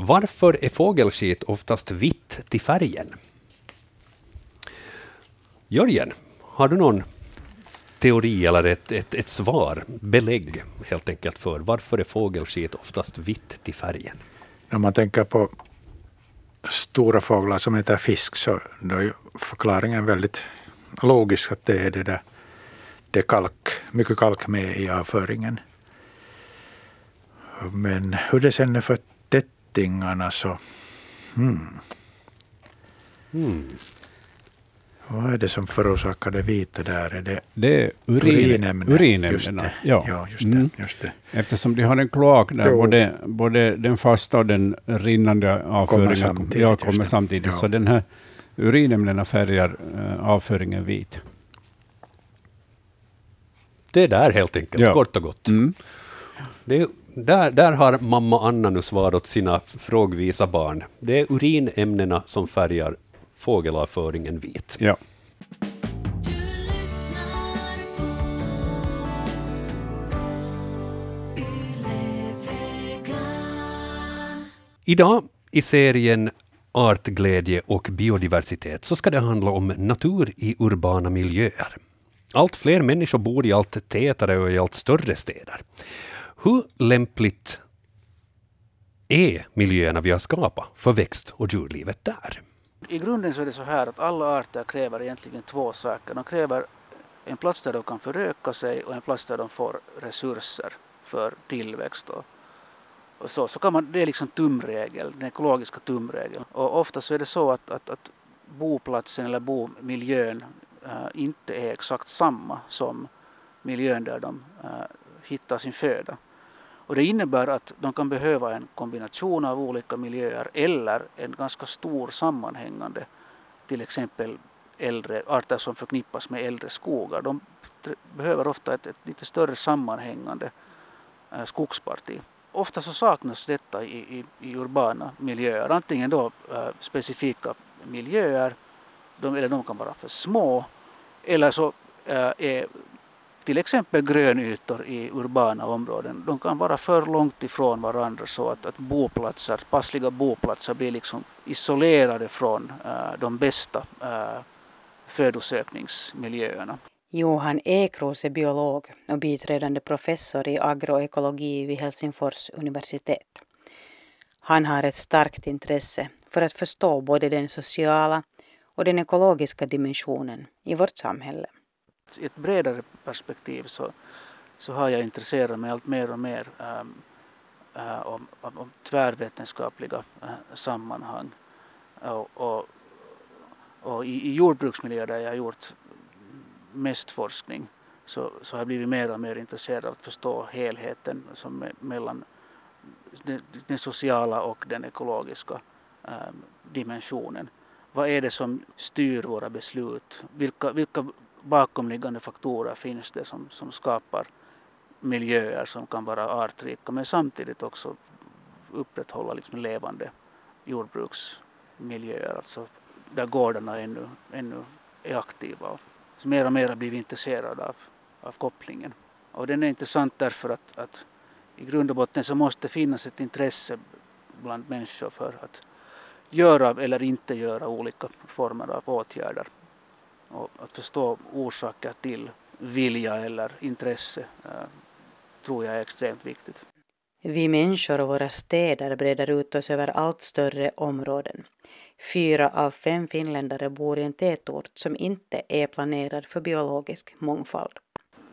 Varför är fågelskit oftast vitt till färgen? Jörgen, har du någon teori eller ett, ett, ett svar, belägg helt enkelt för varför är fågelskit oftast vitt till färgen? Om man tänker på stora fåglar som äter fisk så då är förklaringen väldigt logisk att det är det där det är kalk, mycket kalk med i avföringen. Men hur det sen är för tättingarna så... Hmm, Hmm. vad är det som förorsakar det vita där? Är det Det är urin, urinämnen? Just urinämnena. det. Ja. Ja, just, Mm. det, just det. Eftersom de har en kloak där Jo. både, både den fasta och den rinnande avföringen samtidigt, ja, kommer samtidigt. Ja. Så den här urinämnena färgar eh, avföringen vit. Det är där helt enkelt, Ja. kort och gott. Mm. Det är, där, där har mamma Anna nu svarat åt sina frågvisa barn. Det är urinämnena som färgar fågelavföringen vit. Ja. Idag i serien Artglädje och biodiversitet så ska det handla om natur i urbana miljöer. Allt fler människor bor i allt tätare och i allt större städer. Hur lämpligt är miljöerna vi har skapat för växt och djurlivet där? I grunden så är det så här att alla arter kräver egentligen två saker. De kräver en plats där de kan föröka sig och en plats där de får resurser för tillväxt. Och, och så, så kan man, det är liksom tumregeln, den ekologiska tumregeln. Och ofta så är det så att, att, att boplatsen eller bomiljön äh, inte är exakt samma som miljön där de äh, hittar sin föda. Och det innebär att de kan behöva en kombination av olika miljöer eller en ganska stor sammanhängande, till exempel äldre arter som förknippas med äldre skogar. De behöver ofta ett, ett lite större sammanhängande eh, skogsparti. Ofta så saknas detta i, i, i urbana miljöer, antingen då eh, specifika miljöer, de, eller de kan vara för små, eller så eh, är till exempel grönytor i urbana områden, de kan vara för långt ifrån varandra så att, att boplatser, passliga boplatser blir liksom isolerade från äh, de bästa äh, födosökningsmiljöerna. Johan Ekros är biolog och biträdande professor i agroekologi vid Helsingfors universitet. Han har ett starkt intresse för att förstå både den sociala och den ekologiska dimensionen i vårt samhälle. I ett bredare perspektiv så, så har jag intresserat mig allt mer och mer um, uh, om, om, om tvärvetenskapliga uh, sammanhang. Och, och, och i, i jordbruksmiljö där jag har gjort mest forskning så, så har jag blivit mer och mer intresserad av att förstå helheten som är mellan den, den sociala och den ekologiska ehm, dimensionen. Vad är det som styr våra beslut? Vilka, vilka bakomliggande faktorer finns det som, som skapar miljöer som kan vara artrika men samtidigt också upprätthålla liksom levande jordbruksmiljöer, alltså där gårdarna ännu, ännu är aktiva. Så mer och mer blir vi intresserade av, av kopplingen. Och den är intressant därför att, att i grund och botten så måste det finnas ett intresse bland människor för att göra eller inte göra olika former av åtgärder. Och att förstå orsaker till vilja eller intresse eh, tror jag är extremt viktigt. Vi människor och våra städer breder ut oss över allt större områden. Fyra av fem finländare bor i en tätort som inte är planerad för biologisk mångfald.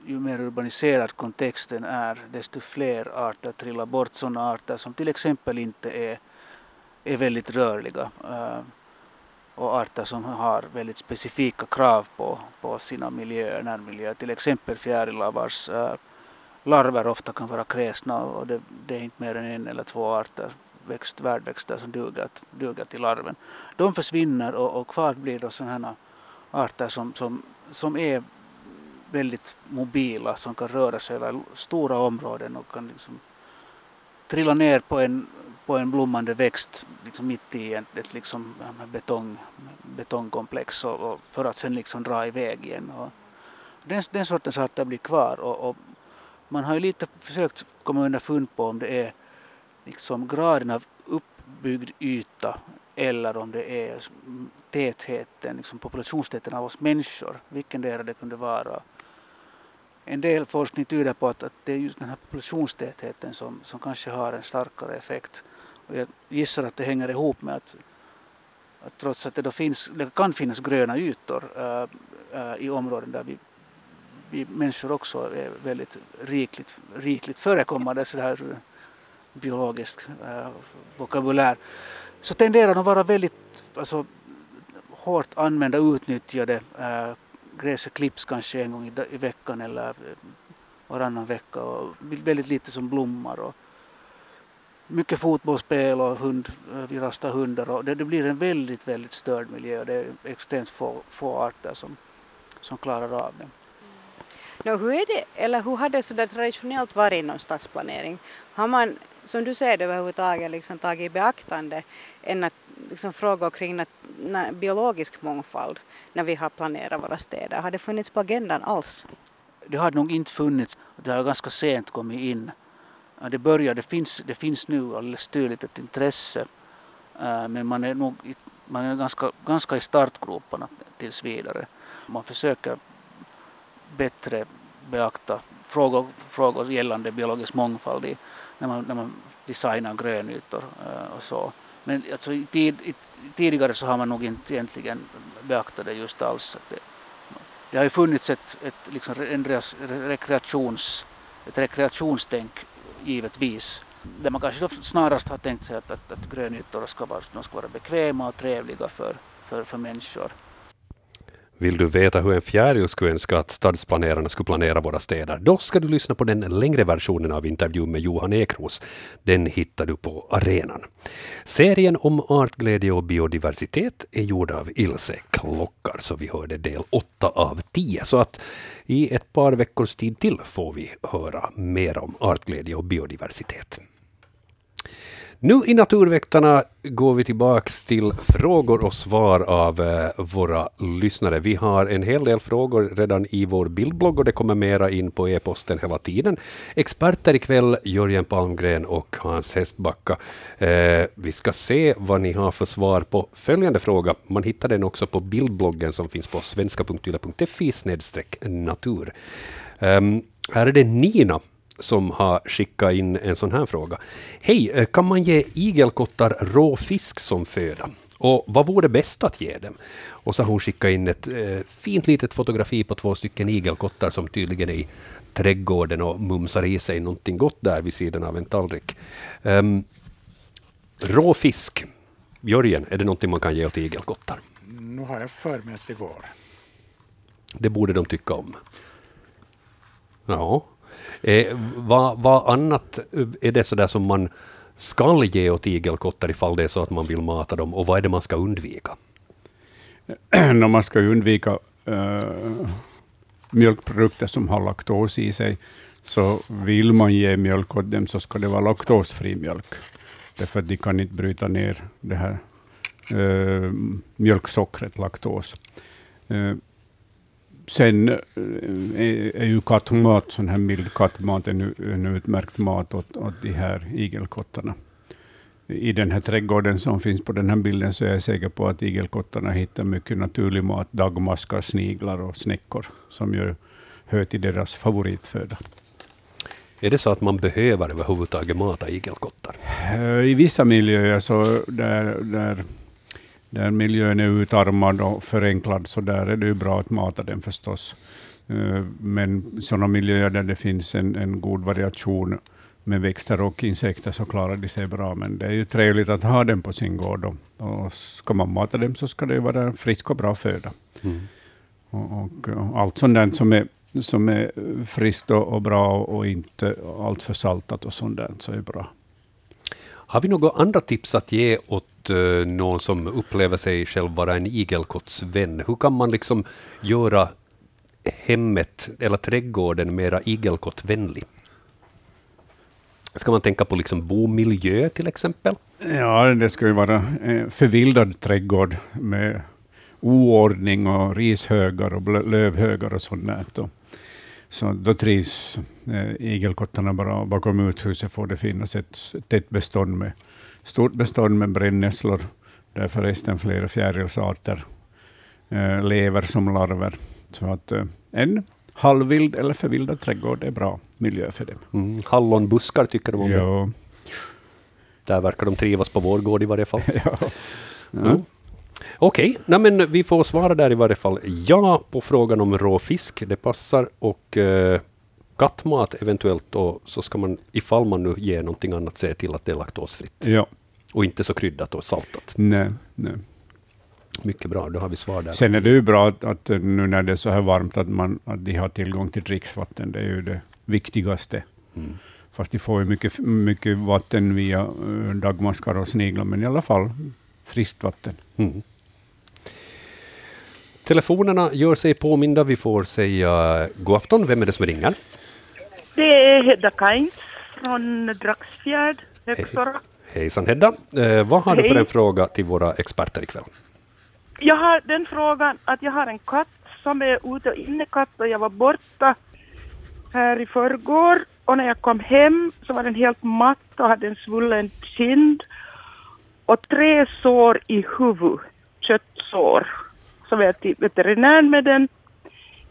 Ju mer urbaniserad kontexten är desto fler arter trillar bort. Sådana arter som till exempel inte är, är väldigt rörliga och arter som har väldigt specifika krav på, på sina miljöer, närmiljöer. Till exempel fjärilar vars äh, eh, larver ofta kan vara kräsna och det, det är inte mer än en eller två arter växt, värdväxter som duger, duger till larven. De försvinner och, och kvar blir då sådana här arter som, som, som är väldigt mobila, som kan röra sig över stora områden och kan liksom trilla ner på en, på en blommande växt liksom mitt i ett, ett liksom, betong, betongkomplex och, och för att sen liksom dra iväg igen. Och den, den sortens arter blir kvar och, och man har ju lite försökt komma underfund på om det är liksom graden av uppbyggd yta eller om det är tätheten, liksom populationstätheten av oss människor, vilken del det kunde vara. En del forskning tyder på att, att det är just den här populationstätheten som, som kanske har en starkare effekt. Och jag gissar att det hänger ihop med att, att trots att det, då finns, det kan finnas gröna ytor äh, äh, i områden där vi, vi människor också är väldigt rikligt, rikligt förekommande så här eh, biologisk äh, vokabulär så tenderar de att vara väldigt alltså, hårt använda, utnyttjade. Äh, gräset klipps kanske en gång i, i veckan eller varannan vecka och väldigt lite som blommar. Och mycket fotbollsspel och hund, eh, vi rastar hundar och det, det blir en väldigt, väldigt störd miljö och det är extremt få, få arter som, som klarar av det. Nå, hur är det, eller hur har det så traditionellt varit inom stadsplanering? Har man, som du säger, överhuvudtaget liksom tagit i beaktande en att, liksom, frågor kring nat, na, biologisk mångfald när vi har planerat våra städer? Har det funnits på agendan alls? Det har nog inte funnits, det har ganska sent kommit in. Ja, Det börjar, det finns, det finns nu alldeles tydligt ett intresse eh, men man är nog man är ganska, ganska i startgroparna tills vidare. Man försöker bättre beakta frågor, frågor gällande biologisk mångfald i, när, man, när man designar grönytor eh, och så. Men alltså, i tid, i, tidigare så har man nog inte egentligen beaktat det just alls. Det, det har ju funnits ett, ett, liksom en rekreations, ett rekreationstänk givetvis. Där man kanske då snarast har tänkt sig att, att, att grönytor ska vara, de ska vara bekväma och trevliga för, för, för människor. Vill du veta hur en fjäril skulle önska att stadsplanerarna skulle planera våra städer? Då ska du lyssna på den längre versionen av intervjun med Johan Ekros. Den hittar du på arenan. Serien om artglädje och biodiversitet är gjord av Ilse Klockar, så vi hörde del 8 av 10. Så att i ett par veckors tid till får vi höra mer om artglädje och biodiversitet. Nu i Naturväktarna går vi tillbaks till frågor och svar av eh, våra lyssnare. Vi har en hel del frågor redan i vår bildblogg och det kommer mera in på e-posten hela tiden. Experter ikväll, Jörgen Palmgren och Hans Hästbacka. Eh, vi ska se vad ni har för svar på följande fråga. Man hittar den också på bildbloggen som finns på svenska.yle.fi natur. Ehm, här är det Nina som har skickat in en sån här fråga. Hej, eh, kan man ge igelkottar rå fisk som föda? Och vad vore bäst att ge dem? Och så har hon skickat in ett eh, fint litet fotografi på två stycken igelkottar som tydligen är i trädgården och mumsar i sig någonting gott där vid sidan av en tallrik. Um, rå fisk. Jörgen, är det någonting man kan ge åt igelkottar? Nu har jag för mig att det går. Det borde de tycka om. Ja. Eh, vad, vad annat är det sådär som man skall ge åt igelkottar ifall det är så att man vill mata dem och vad är det man ska undvika? no, man ska undvika eh, mjölkprodukter som har laktos i sig, så vill man ge mjölk åt dem så ska det vara laktosfri mjölk. Därför att de kan inte bryta ner det här eh, mjölksockret, laktos. Eh, sen eh, är, är ju kattmat, sån här mild kattmat, en, en utmärkt mat åt, åt de här igelkottarna. I den här trädgården som finns på den här bilden så är jag säker på att igelkottarna hittar mycket naturlig mat, dagmaskar, sniglar och snäckor, som ju hör till deras favoritföda. Är det så att man behöver överhuvudtaget mata igelkottar? Eh, I vissa miljöer, så där, där, där miljön är utarmad och förenklad, så där är det ju bra att mata den förstås. Eh, Men sådana miljöer där det finns en, en god variation med växter och insekter så klarar de sig bra. Men det är ju trevligt att ha dem på sin gård. Och, och ska man mata dem så ska det vara frisk och bra föda. Mm. Och, och, och allt sånt där som är, som är friskt och, och bra och inte allt för saltat och sånt där så är bra. Har vi några andra tips att ge åt eh, någon som upplever sig själv vara en igelkottsvän? Hur kan man liksom göra hemmet eller trädgården mera igelkottvänlig? Ska man tänka på liksom bomiljö till exempel? Ja, det ska ju vara en förvildad trädgård med oordning och rishögar och lövhögar och sånt där. Så då trivs eh, igelkottarna bara. Bakom uthuset får det finnas ett tätt bestånd med stort bestånd med brännässlor, där förresten flera fjärilsarter eh, lever som larver. Så att eh, en halvvild eller förvildad trädgård är bra miljö för dem. Mm, hallonbuskar tycker de om det. Ja. Där verkar de trivas på vår gård i varje fall. Ja. Mm. Okej, nej men vi får svara där i varje fall ja på frågan om rå fisk. Det passar. Och eh, kattmat eventuellt. Och så ska man, ifall man nu ger någonting annat, se till att det är laktosfritt. ja. Och inte så kryddat och saltat. Nej, nej. Mycket bra, då har vi svar där. Sen är det ju bra att, att nu när det är så här varmt att, man, att de har tillgång till dricksvatten. Det är ju det viktigaste. Mm. Fast de får ju mycket, mycket vatten via eh, dagmaskar och sniglar, men i alla fall friskt vatten. Mm. Telefonerna gör sig påminda. Vi får säga god afton. Vem är det som ringer? Det är Hedda Kainz från Dragsfjärd, Högstora. Hejsan Hedda. Eh, vad har du för Hej. en fråga till våra experter ikväll? Jag har den frågan att jag har en katt som är ute och innekatt och jag var borta här i förrgår och när jag kom hem så var den helt matt och hade en svullen kind och tre sår i huvudet, köttsår. Så var jag till veterinären med den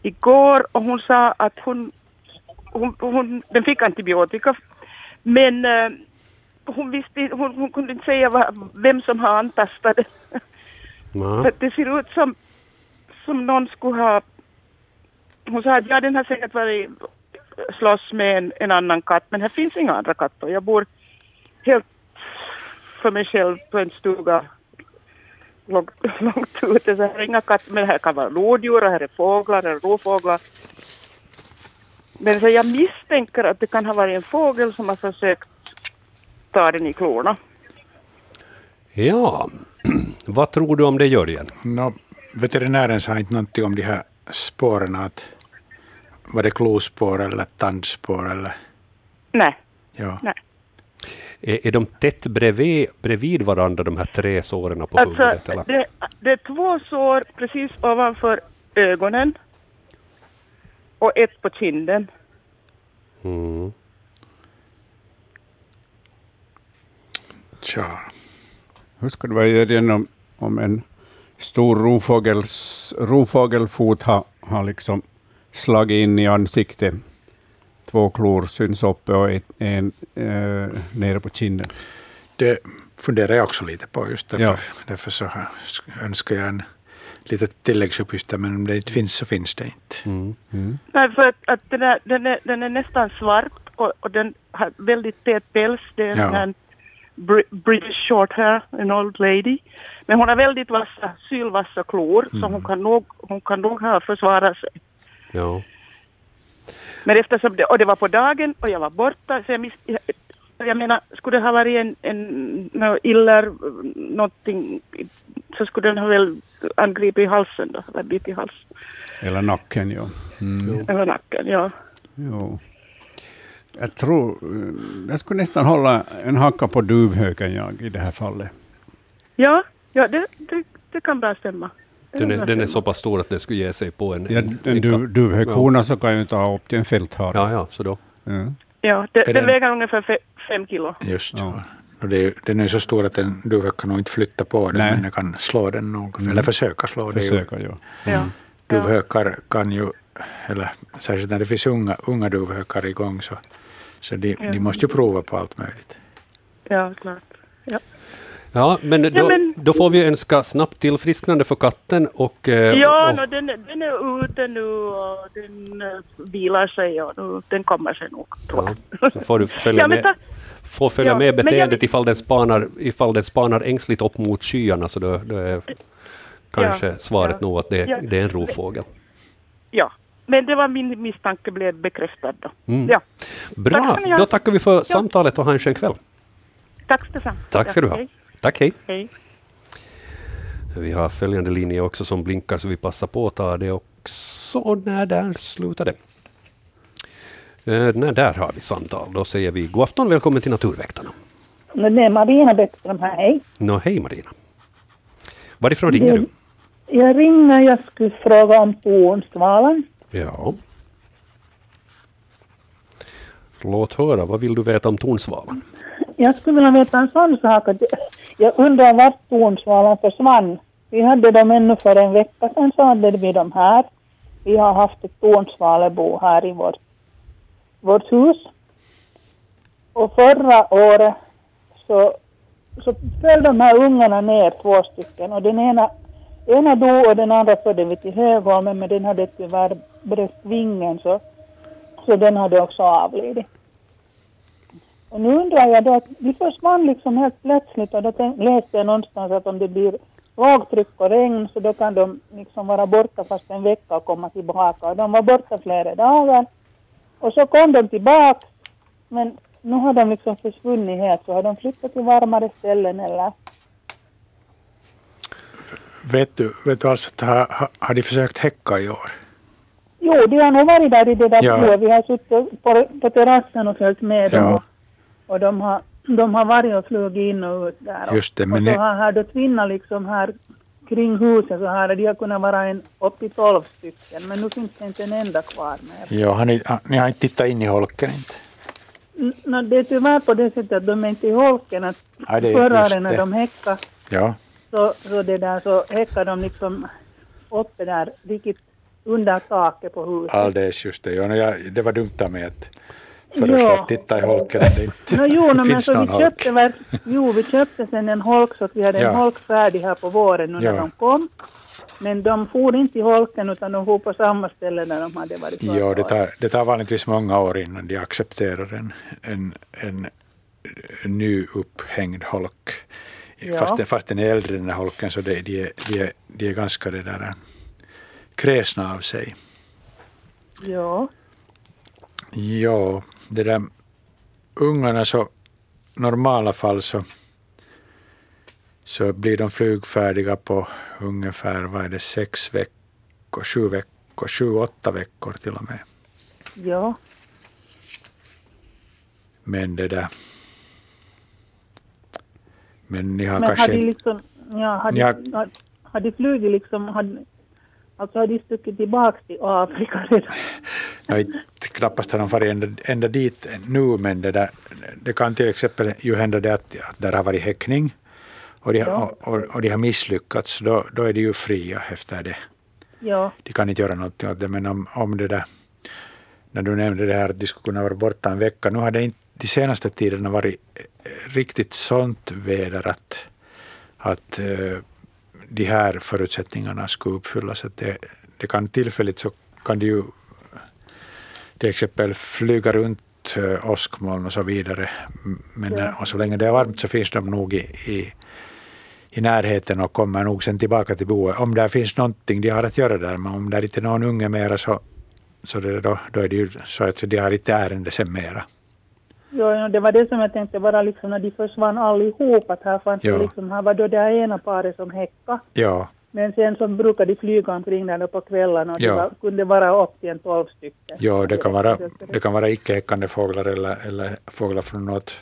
igår och hon sa att hon, hon, hon den fick antibiotika men eh, hon, visste, hon, hon kunde inte säga vad, vem som har antastat det. För det ser ut som, som någon skulle ha... Hon sa att ja, den har säkert varit slåss med en, en annan katt, men här finns inga andra katter. Jag bor helt för mig själv på en stuga långt, långt ute, så här är inga katter, men här kan vara lodjur och här är fåglar, här är rovfåglar. Men så jag misstänker att det kan ha varit en fågel som har försökt ta den i klorna. Ja, vad tror du om det Jörgen? Nå, veterinären sa inte någonting om de här spåren, att var det klospår eller tandspår eller... Nej, Ja. nej. Är, är de tätt bredvid, bredvid varandra, de här tre såren på Alltså, huvudet? Eller? det, det är två sår precis ovanför ögonen och ett på kinden. Mm. Tja. Hur ska det vara Jörgen om, om en stor rovfågels, rovfågelfot har, har liksom slagit in i ansiktet? Två klor syns uppe och ett, en eh, nere på kinden. Det funderar jag också lite på. Just därför, Ja. därför så önskar jag en lite tilläggsuppgifter, men om det inte finns så finns det inte. Mm. Nej, för att, att den, är, den, är, den är nästan svart och, och den har väldigt tät päls. Det är en Ja. här Bri- British short hair, en old lady. Men hon har väldigt vassa, sylvassa klor, så hon kan, nog, hon kan nog ha försvarat sig. Ja. Men eftersom det, och det var på dagen och jag var borta, så jag, mis, jag, jag menar, skulle det ha varit en, en no, iller, någonting, så skulle den ha väl angripit i halsen då, eller bitit i halsen, Eller nacken, ja. eller nacken, ja. Jo. Jag tror, eh, jag skulle nästan hålla en hacka på duvhöken jag i det här fallet. Ja, ja det, det, det kan bra stämma. Den, är, den är så pass stor att den skulle ge sig på en... Ja, en, en duv, duvhökhona så kan ju ta upp till en fälthare. Ja, ja, så då. Ja. Ja, det, den den- väger ungefär fe, fem kilo. Just Ja. och det Den är så stor att en duvhök kan nog inte flytta på den, Nej. men den kan slå den nog, Mm. eller försöka slå. Försöka, ja. Ja. ja. duvhökar kan ju, eller särskilt när det finns unga, unga duvhökar igång, så, så de, Ja. de måste ju prova på allt möjligt. ja, klart. Ja. Ja, men då, Ja, men- då får vi önska snabbt tillfrisknande för katten och... eh, Ja, och no, den, den är ute nu och den uh, vilar sig och nu, den kommer sig nog, tror jag. så får du följa Ja, men med, får följa Ja, med beteendet ifall, den spanar, ifall den spanar ängsligt upp mot skyarna, så då, då är kanske Ja, svaret ja. nog att det, Ja. det är en rovfågel. Ja, men det var min misstanke blev bekräftad då. Mm. Ja, Bra, Tack då tackar vi för samtalet och ha en skön kväll. Tack detsamma. Tack ska du ha. Hej. Tack, hej. Hej. Vi har följande linje också som blinkar så vi passar på att ta det också. När där slutar det. Eh, när där har vi samtal. Då säger vi god afton, välkommen till Naturväktarna. Det är Marina Bäckström här, hej. Nå, hej Marina. Varifrån ringer du? Jag ringer, jag skulle fråga om tornsvalan. Ja. Låt höra, vad vill du veta om tornsvalan? Jag skulle vilja veta en sån sak att jag undrar vart tornsvalan försvann. Vi hade dem ännu för en vecka sedan så hade vi dem här. Vi har haft ett tornsvalebo här i vårt, vårt hus. Och förra året så, så föll de här ungarna ner, två stycken. Och den ena, ena dog och den andra förde vi till Högholmen men den hade tyvärr bröst vingen så, så den hade också avlidit. Och nu undrar jag då att de försvann liksom helt plötsligt och då läste jag någonstans att om det blir lågtryck och regn så då kan de liksom vara borta fast en vecka och komma tillbaka. Och de var borta flera dagar. Och så kom de tillbaka men nu har de liksom försvunnit helt så har de flyttat till varmare ställen eller? Vet du, vet du alltså att har, har, de försökt häcka i år? Jo, de har nog varit där i det där Ja. Vi har suttit på, på terrassen och följt med dem. Ja. Och, och de, har, de har varit och flugit in och ut där. Just det, men och så har här då kvinnor liksom här kring huset så här, de har kunnat vara en upp till tolv stycken. Men nu finns det inte en enda kvar mer. Ja, har ni, har, ni har inte tittat in i holken inte? N- nå, det är tyvärr på det sättet att de är inte i holken. Att Ja, förra året när de häckade Ja, så, så, det där, så häckade de liksom uppe där, riktigt under taket på huset. alldeles just det. Ja, no, jag, det var dumt av mig att föreslå Ja. att titta i holken om det inte No, jo, no, men finns så någon vi holk. köpte, jo, vi köpte sen en holk så att vi hade Ja. en holk färdig här på våren nu när Ja. de kom. Men de for inte i holken utan de for på samma ställe där de hade varit förra Ja, det tar, det tar vanligtvis många år innan de accepterar en, en, en, ny upphängd holk. Ja. Fast, fast den är äldre den här holken så det, de, är, de, är, de är ganska det där, kräsna av sig. Ja, Ja, det där ungarna så normala fall så, så blir de flygfärdiga på ungefär vad är det, sex veckor, sju veckor, sju, åtta veckor till och med. ja. Men det där... Men ni har Men kanske har de liksom, ja, har de, Ja. har, har de flugit liksom, har, alltså har de stuckit tillbaka till Afrika redan? Nej, knappast har de farit ända, ända dit nu, men det, där, det kan till exempel ju hända det att, att där har varit häckning och de, har- och, och, och de har misslyckats, då, då är de ju fria efter det. Ja, De kan inte göra någonting åt det, men om, om det där, när du nämnde det här att de skulle kunna vara borta en vecka, nu har det inte de senaste tiderna varit riktigt sånt väder att, att eh, de här förutsättningarna skulle uppfyllas. Att det, det kan tillfälligt så kan det ju till exempel flyga runt eh, åskmoln och så vidare. Men Ja. och så länge det är varmt så finns de nog i, i, i närheten och kommer nog sen tillbaka till boet. Om det finns någonting de har att göra där, men om det inte är någon unge mera så, så det, då, då är det ju så att de har inte ärende sen mera. Ja, ja, det var det som jag tänkte bara liksom när de försvann allihop att här fanns Ja. det liksom, här var då det ena paret som häckade. Ja, Men sen så brukar de flyga omkring där på kvällarna och Ja. det var, kunde vara upp till en tolv stycken. ja det, kan vara, det kan vara icke-häckande fåglar eller, eller fåglar från något,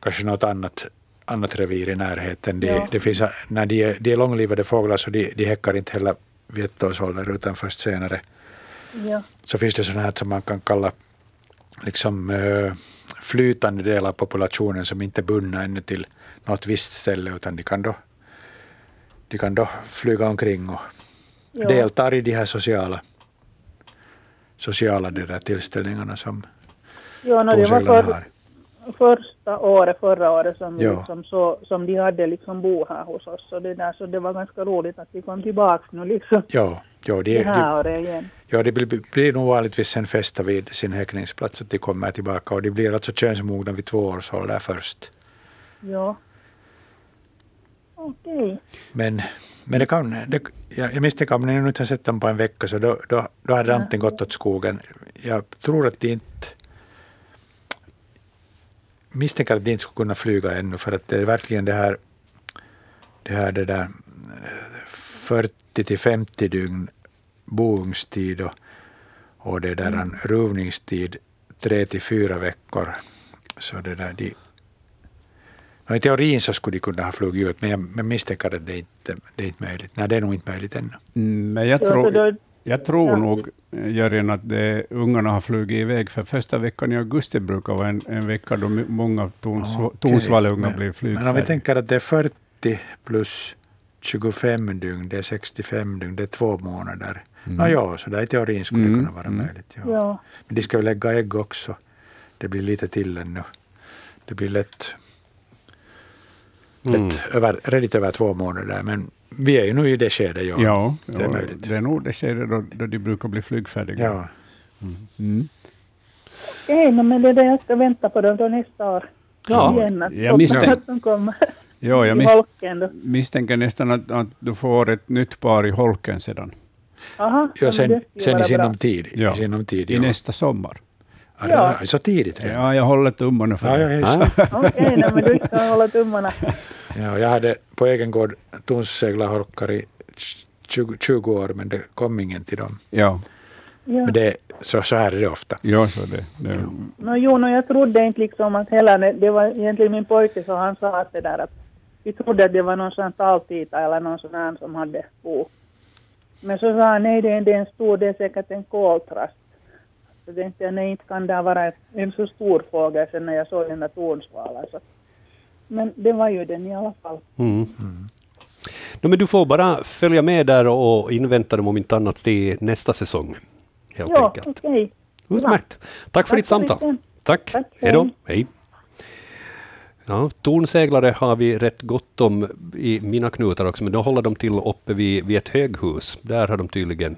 kanske något annat, annat revir i närheten. Det, Ja. det finns, när de är, de är långlivade fåglar så de, de häckar inte heller vid ett års ålder utan först senare. Ja, så finns det sådana här som man kan kalla liksom eh, flytande delar av populationen som inte är bundna ännu till något visst ställe utan de kan då, de kan då flyga omkring och ja. deltar i de här sociala, sociala där tillställningarna som ja no, det var för, har. första året, förra året som, vi Ja. liksom så, som de hade liksom bo här hos oss. Så det, där, så det var ganska roligt att de kom tillbaka nu liksom Ja, ja, de, det här de, året igen. ja, det blir, blir nog vanligtvis en festa vid sin häckningsplats att de kommer tillbaka och de blir alltså könsmogna vid två års ålder först. Ja. Okej. Men, men det kan, det, jag, misstänker om ni nu inte har sett dem på en vecka så då, då, då hade antingen gått åt skogen. Jag tror att de inte... misstänker att de inte skulle kunna flyga ännu för att det är verkligen det här, det här det där eh, 40 till 50 dygn boungstid och, och det där en ruvningstid 3 till 4 veckor. Så det där de, Ja, I teorin så skulle de kunna ha flugit ut, men jag men misstänker att det inte det är inte möjligt. Nej, det är nog inte möjligt ännu. Mm, Men jag Ja, tror, jag tror ja. nog, Jörgen, att det, ungarna har flugit iväg, för första veckan i augusti brukar vara en, en vecka då många tons, men- blir Men om vi flygfärdiga. tänker att det är 40 plus 25 dygn, det är 65 dygn, det är två månader. Mm. Nå ja, så där i teorin skulle Mm, det kunna vara mm. möjligt. Ja. Ja. Men de ska ju lägga ägg också. Det blir lite till ännu. Det blir lätt, Mm. lätt över, redigt över två månader. Men vi är ju nu i det skedet. Ja. Ja, det är möjligt. det är nog det skedet då, då de brukar bli flygfärdiga. Ja. Mm. Okej, no, men det är det jag ska vänta på dem då nästa år. Ja, Igen, att jag misstänker- Ja, jag i mis, holken då. misstänker nästan att, att du får ett nytt par i holken sedan, Aha, Ja, sen, sen i sinom tid. Ja. I sinom tid i ja. nästa sommar. Ja, Ja. Så tidigt redan. Ja, jag håller tummarna för Ja, ja, det. det. Okej, no, men du ska hålla tummarna. Ja, jag hade på egen gård tonsseglarholkar i 20, 20 år, men det kom ingen till dem. Ja, Ja. Men det, så, så här är det ofta. ja så det, det No, jo, no, jag trodde inte liksom att hela det, det var egentligen min pojke så han sa att det där att vi trodde att det var någon sån taltita eller någon sån här som hade bo. Men så sa han nej det är, en stor, det är säkert en koltrast. Så tänkte jag nej inte kan det vara en så stor fågel sen när jag såg den där tornsvalan. Så. Men det var ju den i alla fall. Mm. No, men du får bara följa med där och invänta dem om inte annat till nästa säsong. Helt ja, enkelt. okej. Utmärkt. Tack för Tack ditt samtal. Tack. Tack, Hej då. hej. Ja, tornseglare har vi rätt gott om i mina knutar också, men då håller de till uppe vid, vid ett höghus. Där har de tydligen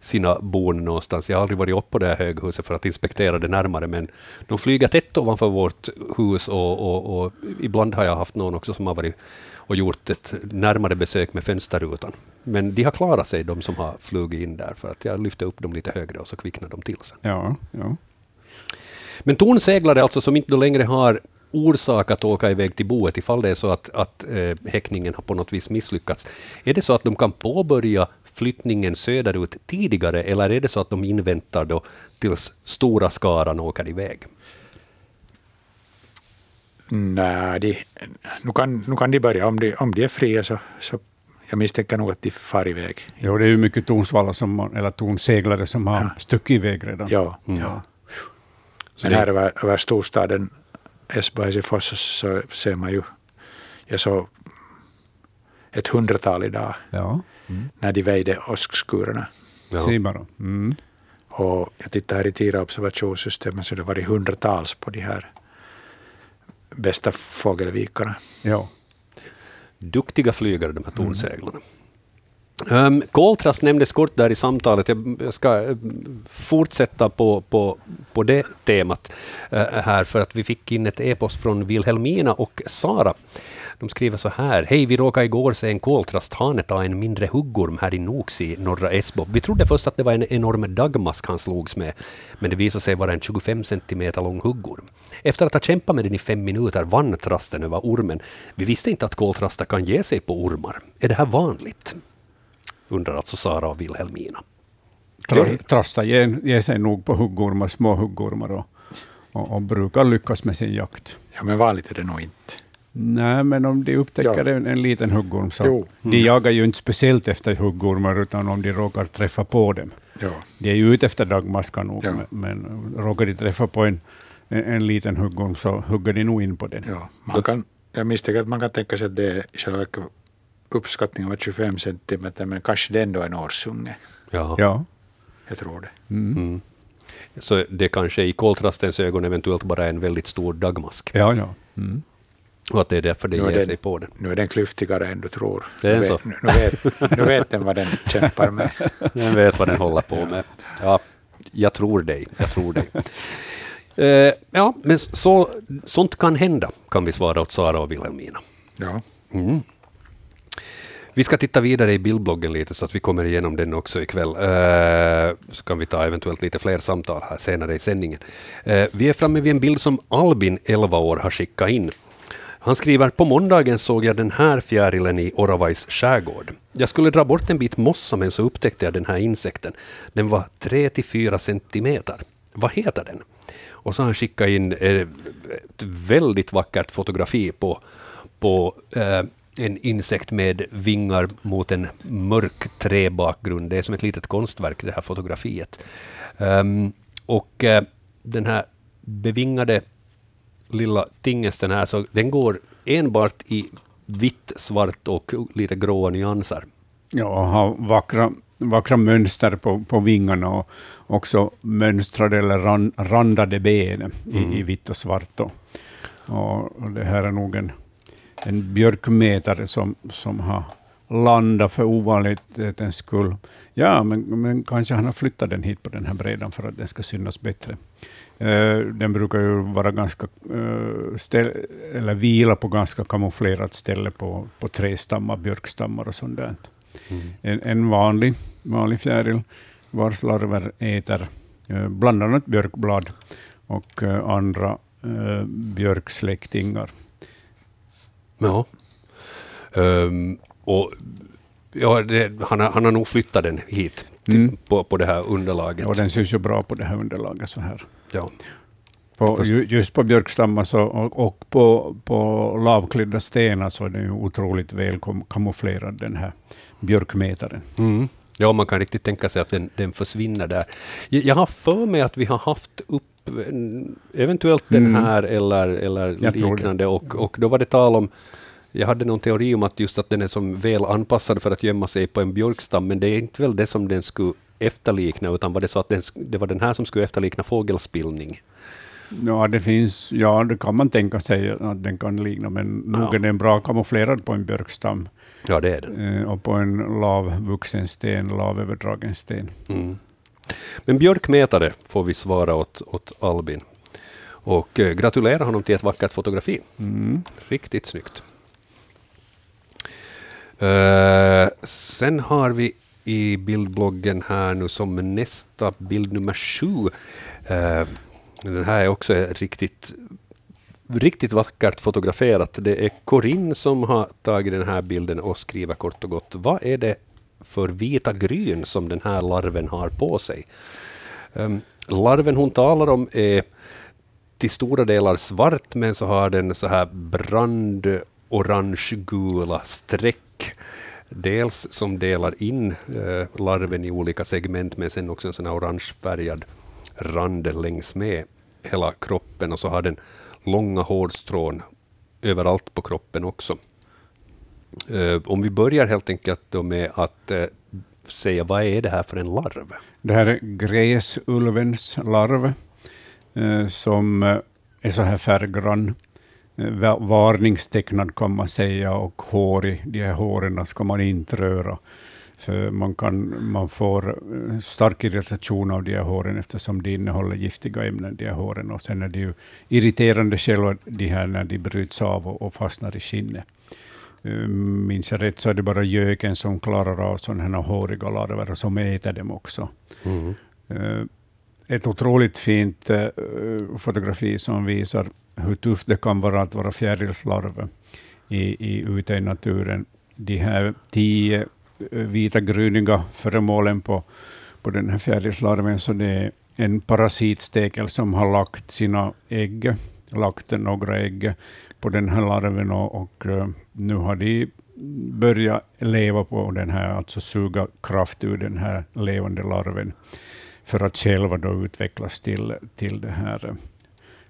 sina bon någonstans. Jag har aldrig varit uppe på det här höghuset för att inspektera det närmare, men de flyger tätt ovanför vårt hus och, och, och ibland har jag haft någon också som har varit och gjort ett närmare besök med fönsterrutan. Men de har klarat sig, de som har flugit in där, för att jag lyfte upp dem lite högre och så kvicknade de till sen. ja, ja. Men tornseglare alltså som inte längre har orsak att åka iväg till boet ifall det är så att, att eh, häckningen har på något vis misslyckats. Är det så att de kan påbörja flyttningen söderut tidigare eller är det så att de inväntar då tills stora skaran åker iväg? Nej, de, nu, kan, nu kan de börja. Om de, om de är fria så, så jag misstänker nog att de far iväg. Jo, det är ju mycket tonsvallar som, eller tonseglare som har stuckit iväg redan. Ja. Ja. Så Men det- här över, över storstaden Esbo, Helsingfors så, så ser man ju, jag såg ett hundratal idag Ja, när de väjde åskskurarna. Ja. bara. Mm. Och jag tittar här i Tira observationssystemet så det var det hundratals på de här bästa fågelvikarna. Ja. Duktiga flygare, de här tornseglarna. Ehm, um, koltrast nämndes kort där i samtalet. Jag jag ska ehm, fortsätta på, på, på det temat uh, här, för att vi fick in ett e-post från Wilhelmina och Sara. De skriver så här. Hej, vi råkade igår se en koltrasthane ta en mindre huggorm här i Nox i norra Esbo. Vi trodde först att det var en enorm dagmask han slogs med, men det visade sig vara en 25 centimeter lång huggorm. Efter att ha kämpat med den i fem minuter vann trasten över ormen. Vi visste inte att koltrastar kan ge sig på ormar. Är det här vanligt? Undrar alltså Sara och Wilhelmina. Tra, trasta ger, ger sig nog på huggormar, små huggormar och, och, och brukar lyckas med sin jakt. Ja, men vanligt är det nog inte. Nej, men om de upptäcker Ja. en, en liten huggorm så Jo. de jagar ju inte speciellt efter huggormar, utan om de råkar träffa på dem. Ja. De är ju ute efter dagmaskar nog, Ja. men, men råkar de träffa på en, en, en liten huggorm så hugger de nog in på den. Ja, man kan, jag misstänker att man kan tänka sig att det är i själva uppskattningen var 25 centimeter, men kanske det ändå är en årsunge. Ja. Ja. Jag tror det. Mm. Så det kanske i koltrastens ögon eventuellt bara är en väldigt stor dagmask. Ja, ja. Mm. Och att det är därför det Nu ger den- sig på den. Nu är den klyftigare än du tror. Det är nu, så. vet, nu, nu, vet, nu vet den vad den kämpar med. Den vet vad den håller på med. Ja, jag tror dig. Jag tror dig. Eh, ja, men så, sånt kan hända, kan vi svara åt Sara och Wilhelmina. Ja. Mm. Vi ska titta vidare i bildbloggen lite så att vi kommer igenom den också ikväll. Uh, så kan vi ta eventuellt lite fler samtal här senare i sändningen. Uh, vi är framme vid en bild som Albin, 11 år, har skickat in. Han skriver på måndagen såg jag den här fjärilen i Oravais skärgård. Jag skulle dra bort en bit mossa men så upptäckte jag den här insekten. Den var 3-4 centimeter. Vad heter den? Och så har han skickat in eh, ett väldigt vackert fotografi på, på eh, en insekt med vingar mot en mörk träbakgrund. Det är som ett litet konstverk det här fotografiet. Ehm, och eh, den här bevingade lilla tingesten här, så den går enbart i vitt, svart och lite gråa nyanser. Ja, och har vackra, vackra mönster på, på vingarna och också mönstrade eller ran, randade ben Mm. i, i vitt och svart. Och, och det här är nog en, en björkmetare som, som har landat för ovanlighetens skull. Ja, men, men kanske han har flyttat den hit på den här brädan för att den ska synas bättre. Eh, den brukar ju vara ganska, uh, ställ, eller vila på ganska kamouflerat ställe på, på trästammar, björkstammar och sånt där. En, en vanlig, vanlig fjäril vars larver äter eh, bland annat björkblad och eh, andra eh, björksläktingar. Ja. Ehm, och, ja, det, han, har, han har nog flyttat den hit till, Mm. på, på det här underlaget. Och den syns ju bra på det här underlaget. så här. Ja. På, ju, just på björkstammar så, och, och på, på lavklädda stenar så är den ju otroligt väl kamouflerad, den här björkmetaren. Mm. Ja, man kan riktigt tänka sig att den, den försvinner där. Jag, har för mig att vi har haft upp en- eventuellt den Mm. här eller, eller det. liknande och, och då var det tal om jag hade någon teori om att just att den är som väl anpassad för att gömma sig på en björkstam, men det är inte väl det som den skulle efterlikna, utan var det så att den, det var den här som skulle efterlikna fågelspillning? Ja, det finns, ja, det kan man tänka sig att den kan likna, men nog Ja. är den bra kamouflerad på en björkstam Ja, det är den. eh, och på en lavvuxen sten, lavöverdragen sten. Mm. Men björkmetare får vi svara åt, åt Albin. Och eh, gratulera honom till ett vackert fotografi. Mm. Riktigt snyggt. Eh, sen har vi i bildbloggen här nu som nästa bild nummer sju. Eh, den här är också riktigt, riktigt vackert fotograferat. Det är Corinne som har tagit den här bilden och skriver kort och gott. Vad är det för vita gryn som den här larven har på sig? Um, larven hon talar om är till stora delar svart, men så har den så här brand orange-gula streck. Dels som delar in eh, larven i olika segment, men sen också en sån här orangefärgad rand längs med hela kroppen och så har den långa hårstrån överallt på kroppen också. Eh, om vi börjar helt enkelt då med att eh, säga vad är det här för en larv? Det här är gräsulvens larv eh, som är så här färggrann. Varningstecknad kan man säga och hårig. De här håren ska man inte röra. För man, kan, man får eh, stark irritation av de här håren eftersom de innehåller giftiga ämnen, de här håren. Och sen är det ju irriterande själva de här när de bryts av och, och fastnar i skinnet. Eh, Minns jag rätt så är det bara göken som klarar av sådana här håriga larver och som äter dem också. Mm. Eh, Ett otroligt fint fotografi som visar hur tufft det kan vara att vara fjärilslarv i, i, ute i naturen. De här tio vita gryniga föremålen på, på den här fjärilslarven, så det är en parasitstekel som har lagt sina ägg, lagt några ägg på den här larven och, och eh, nu har de börjat leva på den här, alltså suga kraft ur den här levande larven för att själva då utvecklas till, till det här eh,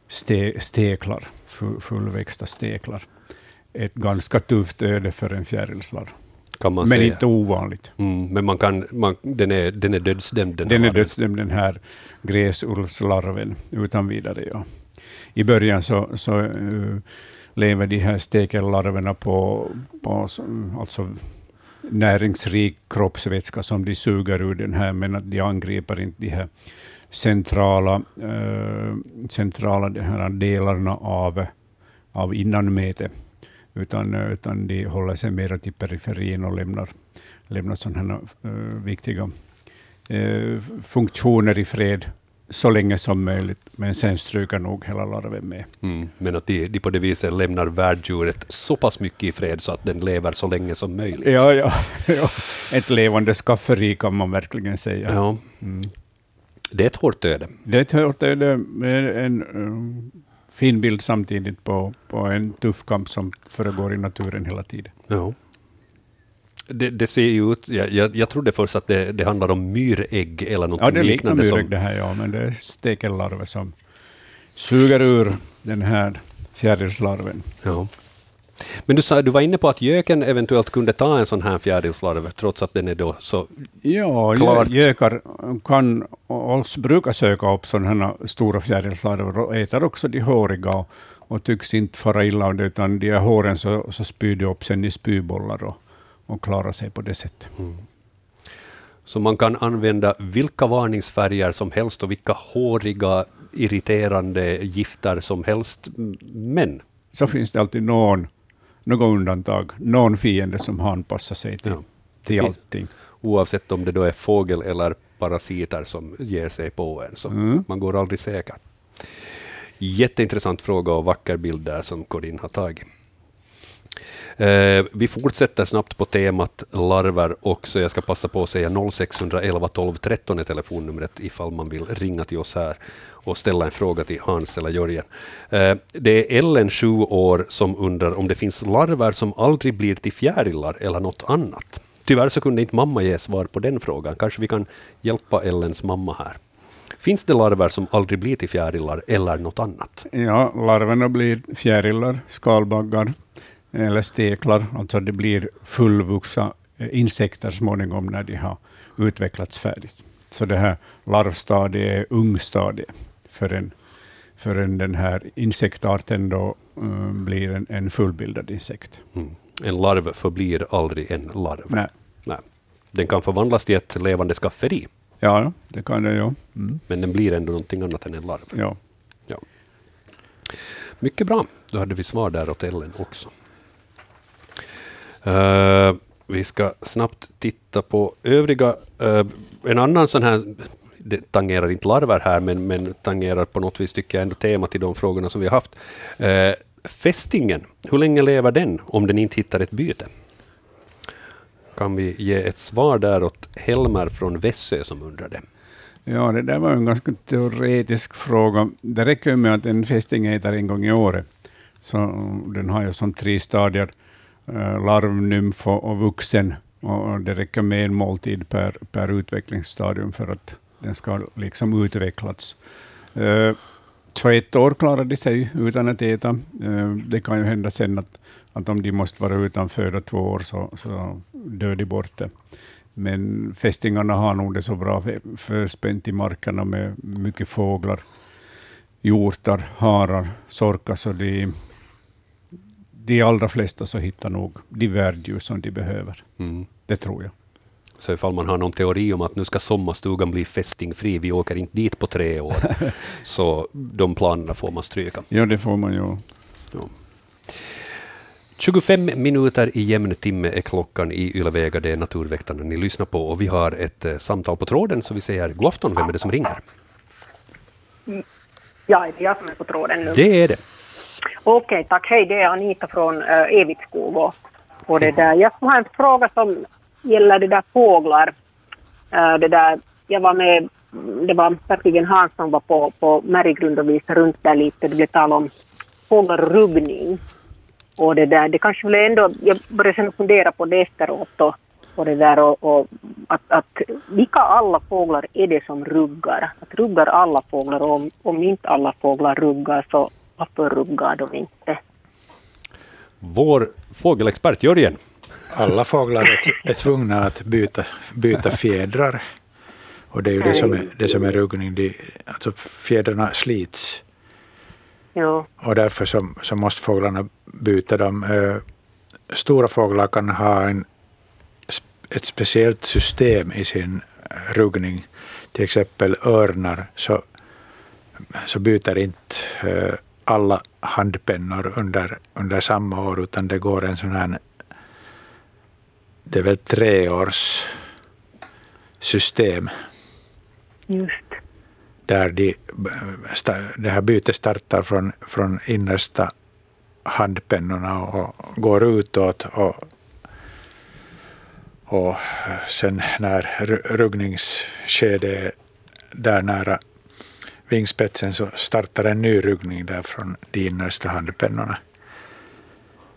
ste, steklar, fullväxta steklar. Ett ganska tufft öde för en fjärilslarv, kan man men säga. inte ovanligt. Mm, men man kan, man, den, är, den är dödsdömd. Den, Den är dödsdömd, den här gräsullslarven, utan vidare. Ja. I början så, så eh, lever de här stekellarverna på, på så- alltså näringsrik kroppsvätska som de suger ur den här, men att de angriper inte de här centrala, eh, centrala de här delarna av, av innanmätet. Utan, eh, utan de håller sig mer till periferin och lämnar, lämnar sådana uh, viktiga eh, funktioner i fred så länge som möjligt, men sen stryker nog hela larven med. Mm. Men att de, de på det viset lämnar värddjuret så pass mycket i fred så att den lever så länge som möjligt. Ja, ja, ja. Ett levande skafferi kan man verkligen säga. Ja. Mm. Det är ett hårt öde. Det är ett hårt öde en uh, fin bild samtidigt på, på en tuff kamp som föregår i naturen hela tiden. Ja. Det, det ser ju ut, jag, jag, jag trodde först att det, det handlar om myrägg eller något Ja, det liknar liknande. myrägg som, det här, ja, men det är stekellarver som suger ur den här fjärilslarven. ja. Men du, sa, du var inne på att göken eventuellt kunde ta en sån här fjärilslarv, trots att den är då så... Ja, Klart. gö- gökar kan och brukar söka upp sådana här stora fjärilslarver och äter också de håriga och, och tycks inte fara illa av det, utan de här håren så, så spyr de upp sen i spybollar och, och klarar sig på det sättet. Så man kan använda vilka varningsfärger som helst och vilka håriga, irriterande gifter som helst. Men, Så finns det alltid någon, något undantag, någon fiende som han passar sig till, Ja. till allting. oavsett om det då är fågel eller parasiter som ger sig på en, så Mm. man går aldrig säker. Jätteintressant fråga och vacker bild där som Corinne har tagit. Eh, vi fortsätter snabbt på temat larver också. Jag ska passa på att säga 0611 12 13 är telefonnumret ifall man vill ringa till oss här och ställa en fråga till Hans eller Jörgen. Eh, det är Ellen, 7 år, som undrar om det finns larver som aldrig blir till fjärilar eller något annat. Tyvärr så kunde inte mamma ge svar på den frågan. Kanske vi kan hjälpa Ellens mamma här. Finns det larver som aldrig blir till fjärilar eller något annat? Ja, larverna blir fjärilar, skalbaggar eller steklar. Alltså det blir fullvuxna eh, insekter småningom när de har utvecklats färdigt. Så det här larvstadiet är ungstadiet förrän, förrän den här insektarten då eh, blir en, en fullbildad insekt. Mm. En larv förblir aldrig en larv. Nej. Nej. Den kan förvandlas till ett levande skafferi, Ja, det kan det ju. Mm. men den blir ändå någonting annat än en larv. Ja. Ja. Mycket bra. Då hade vi svar där åt Ellen också. Uh, vi ska snabbt titta på övriga. Uh, en annan sån här, det tangerar inte larver här, men, men tangerar på något vis tycker jag ändå temat till de frågorna som vi har haft. Uh, fästingen, hur länge lever den om den inte hittar ett byte? Kan vi ge ett svar där åt Helmer från Vässö som undrar det? Ja, det där var en ganska teoretisk fråga. Det räcker ju med att en fästing äter en gång i året. Så den har ju som tre stadier, Eh, larv, nymf och vuxen. Och det räcker med en måltid per, per utvecklingsstadium för att den ska liksom utvecklats. Eh, så ett år klarar de sig utan att äta. Eh, det kan ju hända sen att, att om de måste vara utan föda två år så, så dör de bort det. Men fästingarna har nog det så bra förspänt i markerna med mycket fåglar, hjortar, harar, sorkar, så de, de allra flesta så hittar nog de värddjur som de behöver. Mm. Det tror jag. Så ifall man har någon teori om att nu ska sommarstugan bli fästingfri, vi åker inte dit på tre år, så de planerna får man stryka. Ja, det får man ju. 25 minuter i jämn timme är klockan i Ylväga, det är Naturväktarna ni lyssnar på och vi har ett eh, samtal på tråden så vi säger god afton, vem är det som ringer? Ja, är det jag som är på tråden nu? Det är det. Okej, tack. Hej, det är Anita från äh, Evitskog. Och, och det där. Jag har en fråga som gäller det där fåglar. Äh, det där, jag var med, det var verkligen Hans som var på, på Märggrund och visade runt där lite. Det blev tal om fågelruggning. Och det där, det kanske blev ändå, jag började sen fundera på det efteråt och, och det där och, och att, att vilka alla fåglar är det som ruggar? Att ruggar alla fåglar om, om inte alla fåglar ruggar så varför ruggar de inte? Vår fågelexpert Jörgen. Alla fåglar är, är tvungna att byta, byta fjädrar. Och det är ju det som är, det som är ruggning. De, alltså fjädrarna slits. Ja, Och därför så, så måste fåglarna byta dem. Eh, Stora fåglar kan ha en, ett speciellt system i sin ruggning. Till exempel örnar så, så byter inte eh, alla handpennor under, under samma år, utan det går en sån här, det är väl treårs system Just. där de, det här bytet startar från, från innersta handpennorna och går utåt och, och sen när ru- ruggningsskedet är där nära vingspetsen så startar en ny ruggning där från de innersta handpennorna.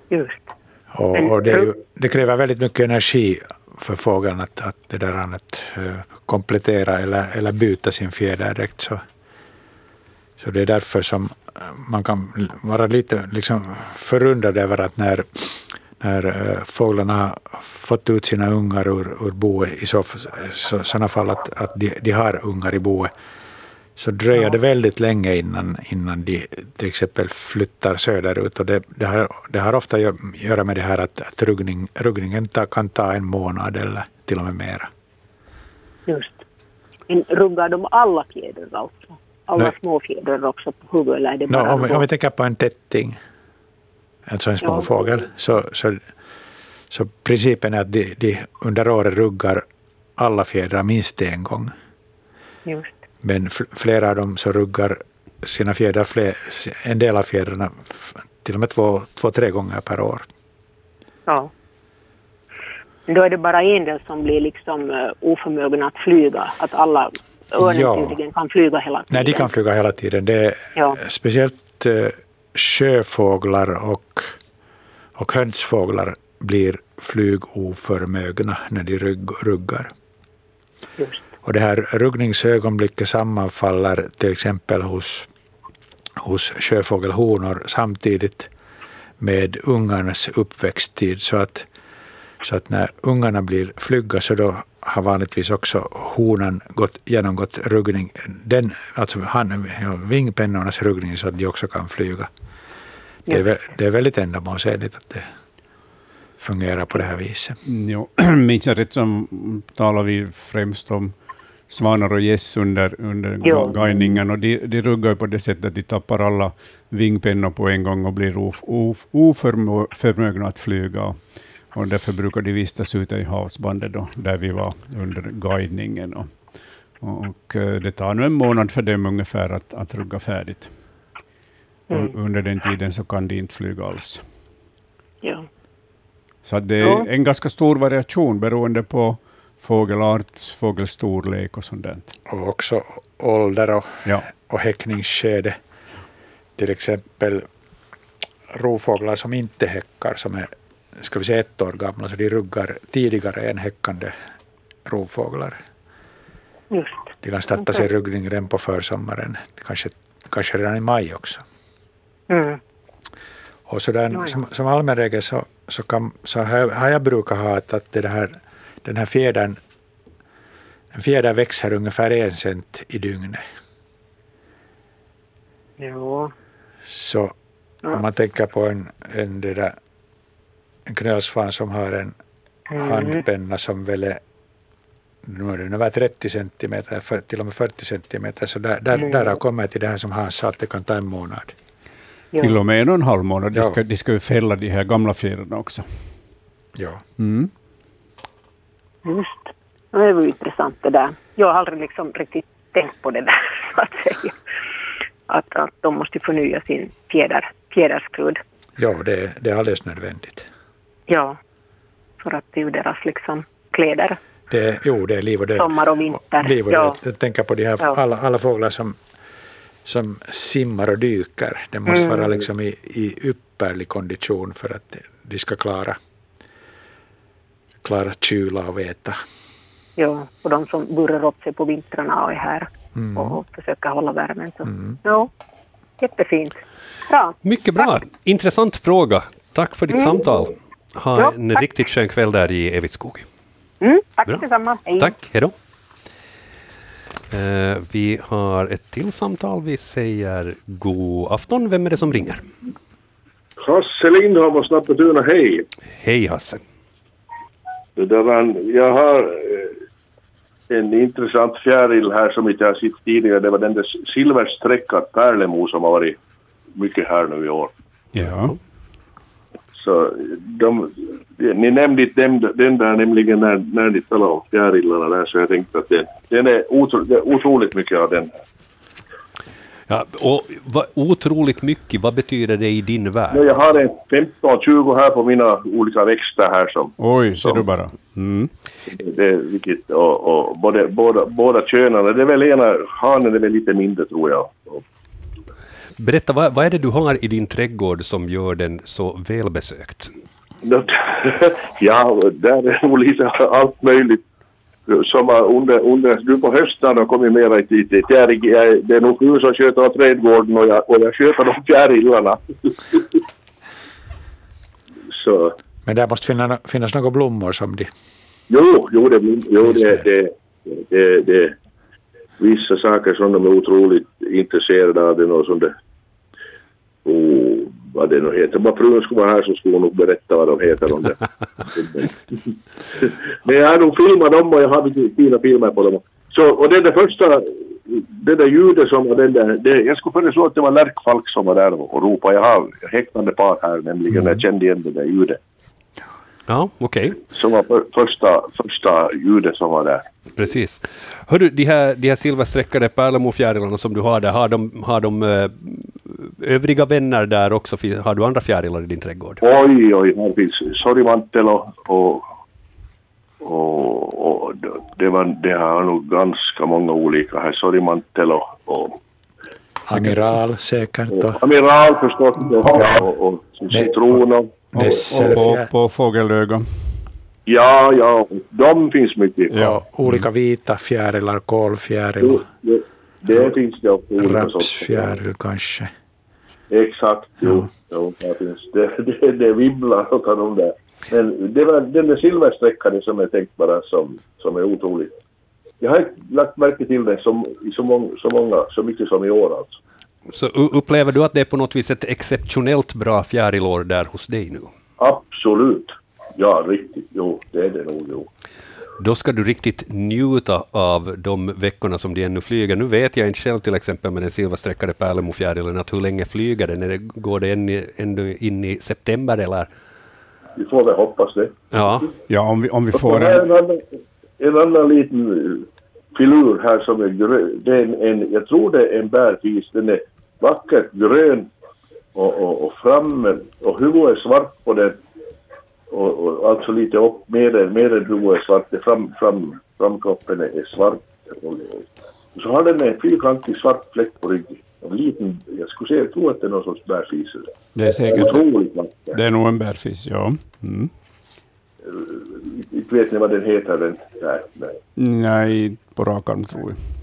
Just. Och, och det, ju, det kräver väldigt mycket energi för fågeln att, att, det där att eh, komplettera eller, eller byta sin fjäderdräkt. Så, så det är därför som man kan vara lite liksom förundrad över att när, när eh, fåglarna har fått ut sina ungar ur, ur boet, i så, så, sådana fall att, att de, de har ungar i boet, så dröjer det väldigt länge innan, innan de till exempel flyttar söderut. Och det, det, har, det har ofta att göra med det här att, att ruggning, ruggningen ta, kan ta en månad eller till och med mera. Just. Men ruggar de alla fjädrar alltså? Alla Nej. små fjädrar också på huvudet eller är det bara om, vi- om vi tänker på en tätting, alltså en Ja. småfågel, så, så, så principen är att de, de under året ruggar alla fjädrar minst en gång. Just. Men flera av dem så ruggar sina fjädrar, fler, en del av fjädrarna till och med två, två, tre gånger per år. Ja. Då är det bara en del som blir liksom uh, oförmögen att flyga, att alla örnen Ja. tydligen kan flyga hela tiden. Nej, de kan flyga hela tiden. Det är Ja. speciellt eh, sjöfåglar och, och hönsfåglar blir flygoförmögna när de rugg, ruggar. Just. Och det här ruggningsögonblicket sammanfaller till exempel hos, hos sjöfågelhonor samtidigt med ungarnas uppväxttid. Så att, så att när ungarna blir flygga så då har vanligtvis också honan gått, genomgått ruggning, den, alltså han, ja, vingpennornas ruggning så att de också kan flyga. Det är, det är väldigt ändamålsenligt att det fungerar på det här viset. Mm, Jo, minns jag rätt så talar vi främst om svanar och gäss under, under Jo. guidningen. Och de, de ruggar på det sättet att de tappar alla vingpennor på en gång och blir of, of, oförmögna att flyga. Och därför brukar de vistas ute i havsbandet då, där vi var under guidningen. Och, och eh, det tar nu en månad för dem ungefär att, att rugga färdigt. Mm. Under den tiden så kan de inte flyga alls. Ja. Så det är en ganska stor variation beroende på fågelart, fågelstorlek och sånt där. Och också ålder och, Ja. och häckningsskede. Till exempel rovfåglar som inte häckar, som är ska vi säga ett år gamla, så de ruggar tidigare än häckande rovfåglar. Just. De kan starta sin ruggning redan på försommaren, kanske, kanske redan i maj också. Mm. Och så där, Ja, ja. som, som allmän regel så, så, kan, så har, har jag brukat ha att, att det här, den här fjädern, en fjäder växer ungefär en cent i dygnet. Jo. Så Ja. om man tänker på en, en, det där, en knölsvan som har en Mm. handpenna som väl är nu är den över 30 centimeter, för, till och med 40 centimeter, så där, där, Mm. där har kommit till det här som Hans sa, att det kan ta en månad. Ja. Till och med en och en halv månad. De Ja. ska, de ska ju fälla de här gamla fjädrarna också. Ja. Mm. Just. Det var ju intressant det där. Jag har aldrig liksom riktigt tänkt på det där, så att säga. Att, att de måste förnya sin fjäder, fjäderskrud. Ja, det, det är alldeles nödvändigt. Ja. För att det är ju deras liksom kläder. Det, jo, det är liv och död. Sommar och vinter. Liv och Ja. död. Jag tänker på de här, Ja. alla, alla fåglar som, som simmar och dyker. Det måste Mm. vara liksom i, i ypperlig kondition för att de ska klara, klara kyla och veta. Ja, och de som burrar upp sig på vintrarna och är här Mm. och försöker hålla värmen. Så. Mm. Ja, jättefint. Bra. Mycket bra. Intressant fråga. Tack för ditt Mm. samtal. Ha Ja, en tack. riktigt skön kväll där i Evitskog. Mm, tack Bra. detsamma. Hej. Tack, hej då. Eh, vi har ett till samtal. Vi säger god afton. Vem är det som ringer? Hasse Lindholm och Snappetuna, hej. Hej Hasse. Det var jag har eh, en intressant fjäril här som inte jag har sett tidigare. Det var den där silverstreckad pärlemo som har varit mycket här nu i år. Ja. Så de, ni nämnde inte den, den där nämligen när, när ni talade om fjärilarna där så jag tänkte att det, den är, otro, det är otroligt mycket av den. Ja, och vad, otroligt mycket, vad betyder det i din värld? Jag har en 15-20 här på mina olika växter här som Oj, ser du bara. Mm. det, vilket, och, och både, båda, båda könen, det är väl ena, hanen är väl lite mindre tror jag. Berätta, vad, vad är det du har i din trädgård som gör den så välbesökt? ja, där är nog lite allt möjligt. Som under, under, nu på hösten har kommit mera i tid. Det är, det är nog fru som sköter trädgården och jag, och jag sköter de fjärilarna. Så, Men där måste finna, finnas några blommor som de... jo, jo, det, jo det, det, det, det, vissa saker som de är otroligt intresserade av. Det och som det, oh, vad det nu heter. Om bara frun skulle vara här så skulle hon nog berätta vad de heter. Om det. Men jag har nog filmat dem och jag har fina filmer på dem. Så, och det där första, det där ljudet som var den där, det, jag skulle föreslå att det var Lärkfalk som var där och, ropade. Jag har häktande par här nämligen, jag kände igen det där ljudet. Ja, okej. Som var för, första, första ljudet som var där. Precis. Hörru, de här, de här silverstreckade pärlemorfjärilarna som du har där, har de, har de eh, övriga vänner där också? Har du andra fjärilar i din trädgård? Oj, oj, här finns sorgmantel och, och, och, och det, var, det har nog ganska många olika här. Sorgmantel och, och, Amiral säkert och och amiral förstås och, och, och citron och, Och, på, fågelöga. ja, ja, de finns mycket. Ja. olika vita fjärilar, kolfjäril, Det, det finns det också rapsfjäril kanske. Exakt, jo. jo det, det, det vibblar åt honom där. Men det var den där silversträckade som jag tänkt bara som, som är otrolig. Jag har inte lagt märke till det som, i så, många, så många, så mycket som i år alltså. Så upplever du att det är på något vis ett exceptionellt bra fjärilår där hos dig nu? Absolut. Ja, riktigt. Jo, det är det nog. Jo. Då ska du riktigt njuta av de veckorna som de ännu flyger. Nu vet jag inte själv till exempel med den silverstreckade pärlemorfjärilen att hur länge flyger den? Är det? Går det ännu in i september eller? Vi får väl hoppas det. Ja. Ja, om vi, om vi får en, annan, en annan liten eh, filur här som är grön. Det är en, en, jag tror det är en bärfis. Den är vackert grön och, och, och framme och huvudet är svart på den. Och, och alltså lite upp, mer än, mer än huvudet är svart. Fram, fram, framkroppen är, svart. Och, och så har den en fyrkantig svart fläck på ryggen. En liten, jag skulle säga, tror att det är någon sorts bärfis. Det är säkert... Otroligt vacker. Det är nog en bärfis, ja. Mm. Inte vet ni vad den heter? Den? Nej, nej. Nej, på rak arm tror jag.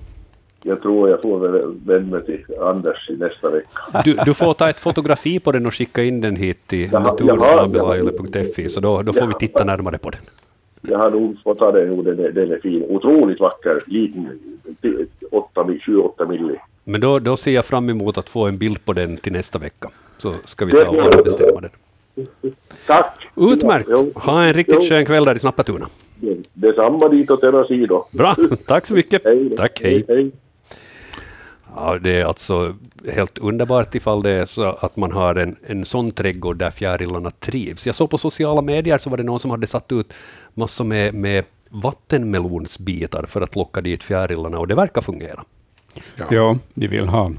Jag tror jag får vända mig till Anders i nästa vecka. Du, du får ta ett fotografi på den och skicka in den hit till Jaha, natursnabelayle.fi, så då, då får vi titta närmare på den. Jag har nog fått ta den, den, är- den är fin. Otroligt vacker, liten, 7-8 milli. Men då, då ser jag fram emot att få en bild på den till nästa vecka. Så ska vi ta och bestämma den. Tack! Utmärkt! Ha en riktigt skön kväll där i Snappatuna. Detsamma dit åt era sidor. Bra, tack så mycket. Hej. Tack, hej. hej. Ja, det är alltså helt underbart ifall det är så att man har en, en sån trädgård där fjärilarna trivs. Jag såg på sociala medier så var det någon som hade satt ut massor med, med vattenmelonsbitar för att locka dit fjärilarna och det verkar fungera. Ja. de vill ha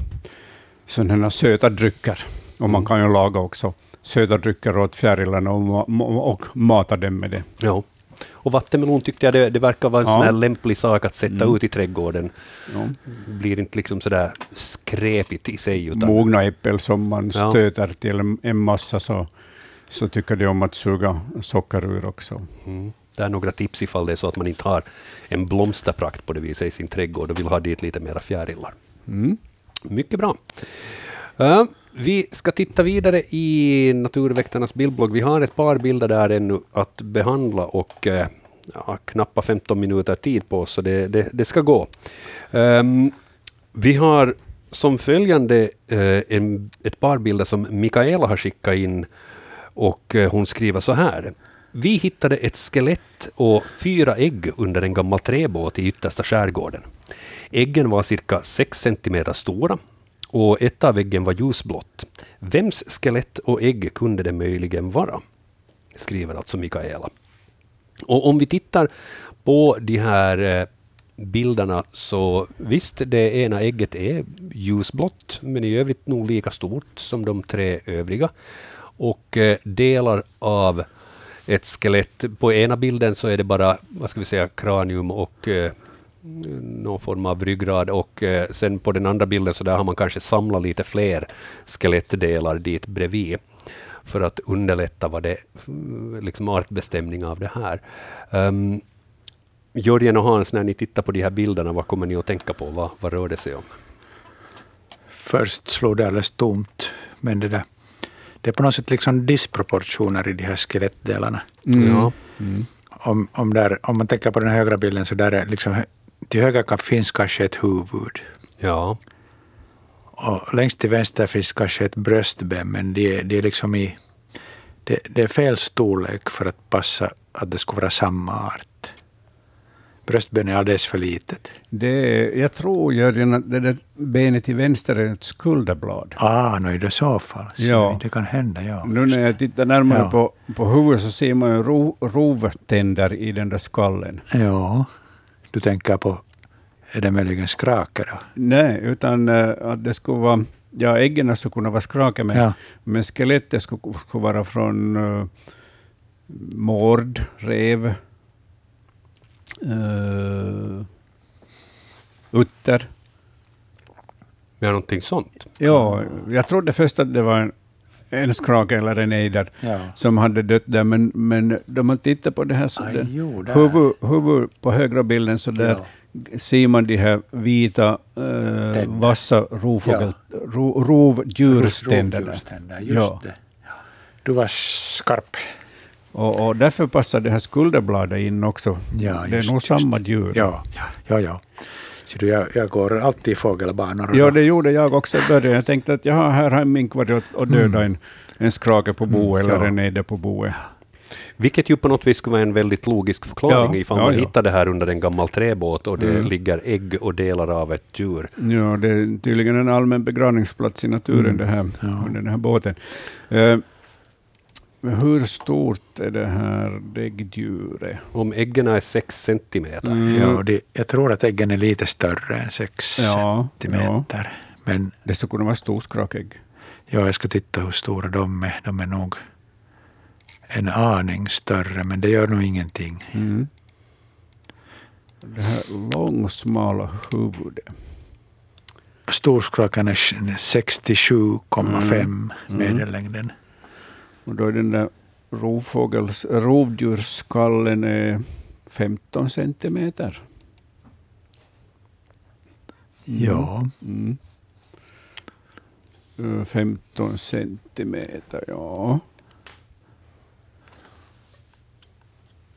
sådana söta drycker. Och man kan ju laga också söta drycker åt fjärilarna och, ma- och mata dem med det. Ja. Och vattenmelon tyckte jag det, det verkar vara en Ja. sån här lämplig sak att sätta Mm. ut i trädgården. Ja. Blir inte liksom sådär skräpigt i sig. Utan, Mogna äppel som man Ja. stöter till en- massa så, så tycker de om att suga socker ur också. Mm. Det är några tips ifall det är så att man inte har en blomsterprakt på det viset i sin trädgård och vill ha dit lite mera fjärilar. Mm. Mycket bra. Ja, vi ska titta vidare i Naturväktarnas bildblogg. Vi har ett par bilder där ännu att behandla och eh, ja, knappa 15 minuter tid på oss, så det, det, det ska gå. Um, vi har som följande eh, en, ett par bilder som Mikaela har skickat in och eh, hon skriver så här. Vi hittade ett skelett och fyra ägg under en gammal träbåt i yttersta skärgården. Äggen var cirka 6 centimeter stora och ett av äggen var ljusblått. Vems skelett och ägg kunde det möjligen vara? Skriver alltså Mikaela. Och om vi tittar på de här eh, bilderna så visst, det ena ägget är ljusblått, men i övrigt nog lika stort som de tre övriga. Och eh, delar av ett skelett, på ena bilden så är det bara, vad ska vi säga, kranium och eh, någon form av ryggrad och eh, sen på den andra bilden så där har man kanske samlat lite fler skelettdelar dit bredvid för att underlätta vad det, liksom artbestämning av det här. Um, Jörgen och Hans, när ni tittar på de här bilderna, vad kommer ni att tänka på? Vad, vad rör det sig om? Först slog det alldeles tomt, men det, där, det är på något sätt liksom disproportioner i de här skelettdelarna. Mm. Ja. Om, om, där, om man tänker på den högra bilden så där är liksom, till höger kan- finns kanske ett huvud. Ja. Och längst till vänster finns kanske ett bröstben, men det, är- det är liksom i... Det, det är fel storlek för att passa att det skulle vara samma art. Bröstbenet är alldeles för litet. Det jag tror, Jörgen, att det där benet till vänster är ett skulderblad. Ah, no, i det så fall. Så Ja. Det kan hända, ja. Nu när jag tittar närmare Ja. på, på huvudet så ser man ju ro, rovtänder i den där skallen. Ja, du tänker på, är det möjligen skrake då? Nej, utan eh, att det skulle vara, ja äggen skulle kunna vara skrake, men, Ja. men skelettet skulle, skulle vara från uh, mård, rev, uh, utter. Ja, någonting sånt. Ja, jag trodde först att det var en, en skrake eller en ejder Ja. som hade dött där, men, men då man tittar på det här så Aj, det, jo, huvud, huvud på högra bilden så där ser man de här vita eh, vassa rovfågel, ro, rovdjurständerna. Rovdjurständer, just Ja. det. Du var skarp. Och, och därför passar det här skulderbladet in också. Ja, det är just- nog just samma djur. Ja, ja, ja. Så du, jag, jag går alltid i fågelbanor. Ja, det gjorde jag också i början. Jag tänkte att jaha, här har en mink varit och, och dödat en, en skrake på bo eller ja. en ejder på boet. Vilket ju på något vis skulle vara en väldigt logisk förklaring Ja, ifall ja, man ja. hittar det här under en gammal träbåt och det Mm. ligger ägg och delar av ett djur. Ja, det är tydligen en allmän begravningsplats i naturen Mm. det här, under den här båten. Eh, men hur stort är det här däggdjuret? Om äggen är sex centimeter. Mm. Ja, det, jag tror att äggen är lite större än sex Ja, centimeter. Men Det skulle kunna vara storskrakägg. ja, jag ska titta hur stora de är. De är nog en aning större, men det gör nog ingenting. Mm. Det här långsmala huvudet. Storskrakan är 67,5 Mm. medellängden. Och då är den där rovfågels, rovdjursskallen är 15 centimeter. Ja. Mm. Eh, 15 centimeter, ja.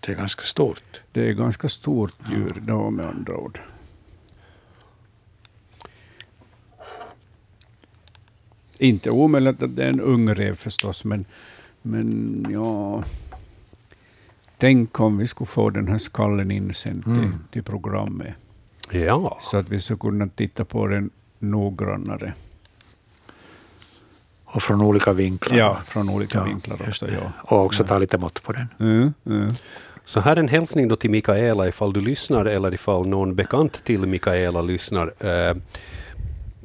Det är ganska stort. Det är ganska stort djur då med andra ord. Inte omöjligt att det är en ung rev förstås, men, men ja... Tänk om vi skulle få den här skallen insänd till, Mm. till programmet. Ja. Så att vi skulle kunna titta på den noggrannare. Och från olika vinklar. Ja, från olika Ja, vinklar också. Ja. Och också ta lite mått på den. Mm, mm. Så här en hälsning då till Mikaela ifall du lyssnar eller ifall någon bekant till Mikaela lyssnar. Eh,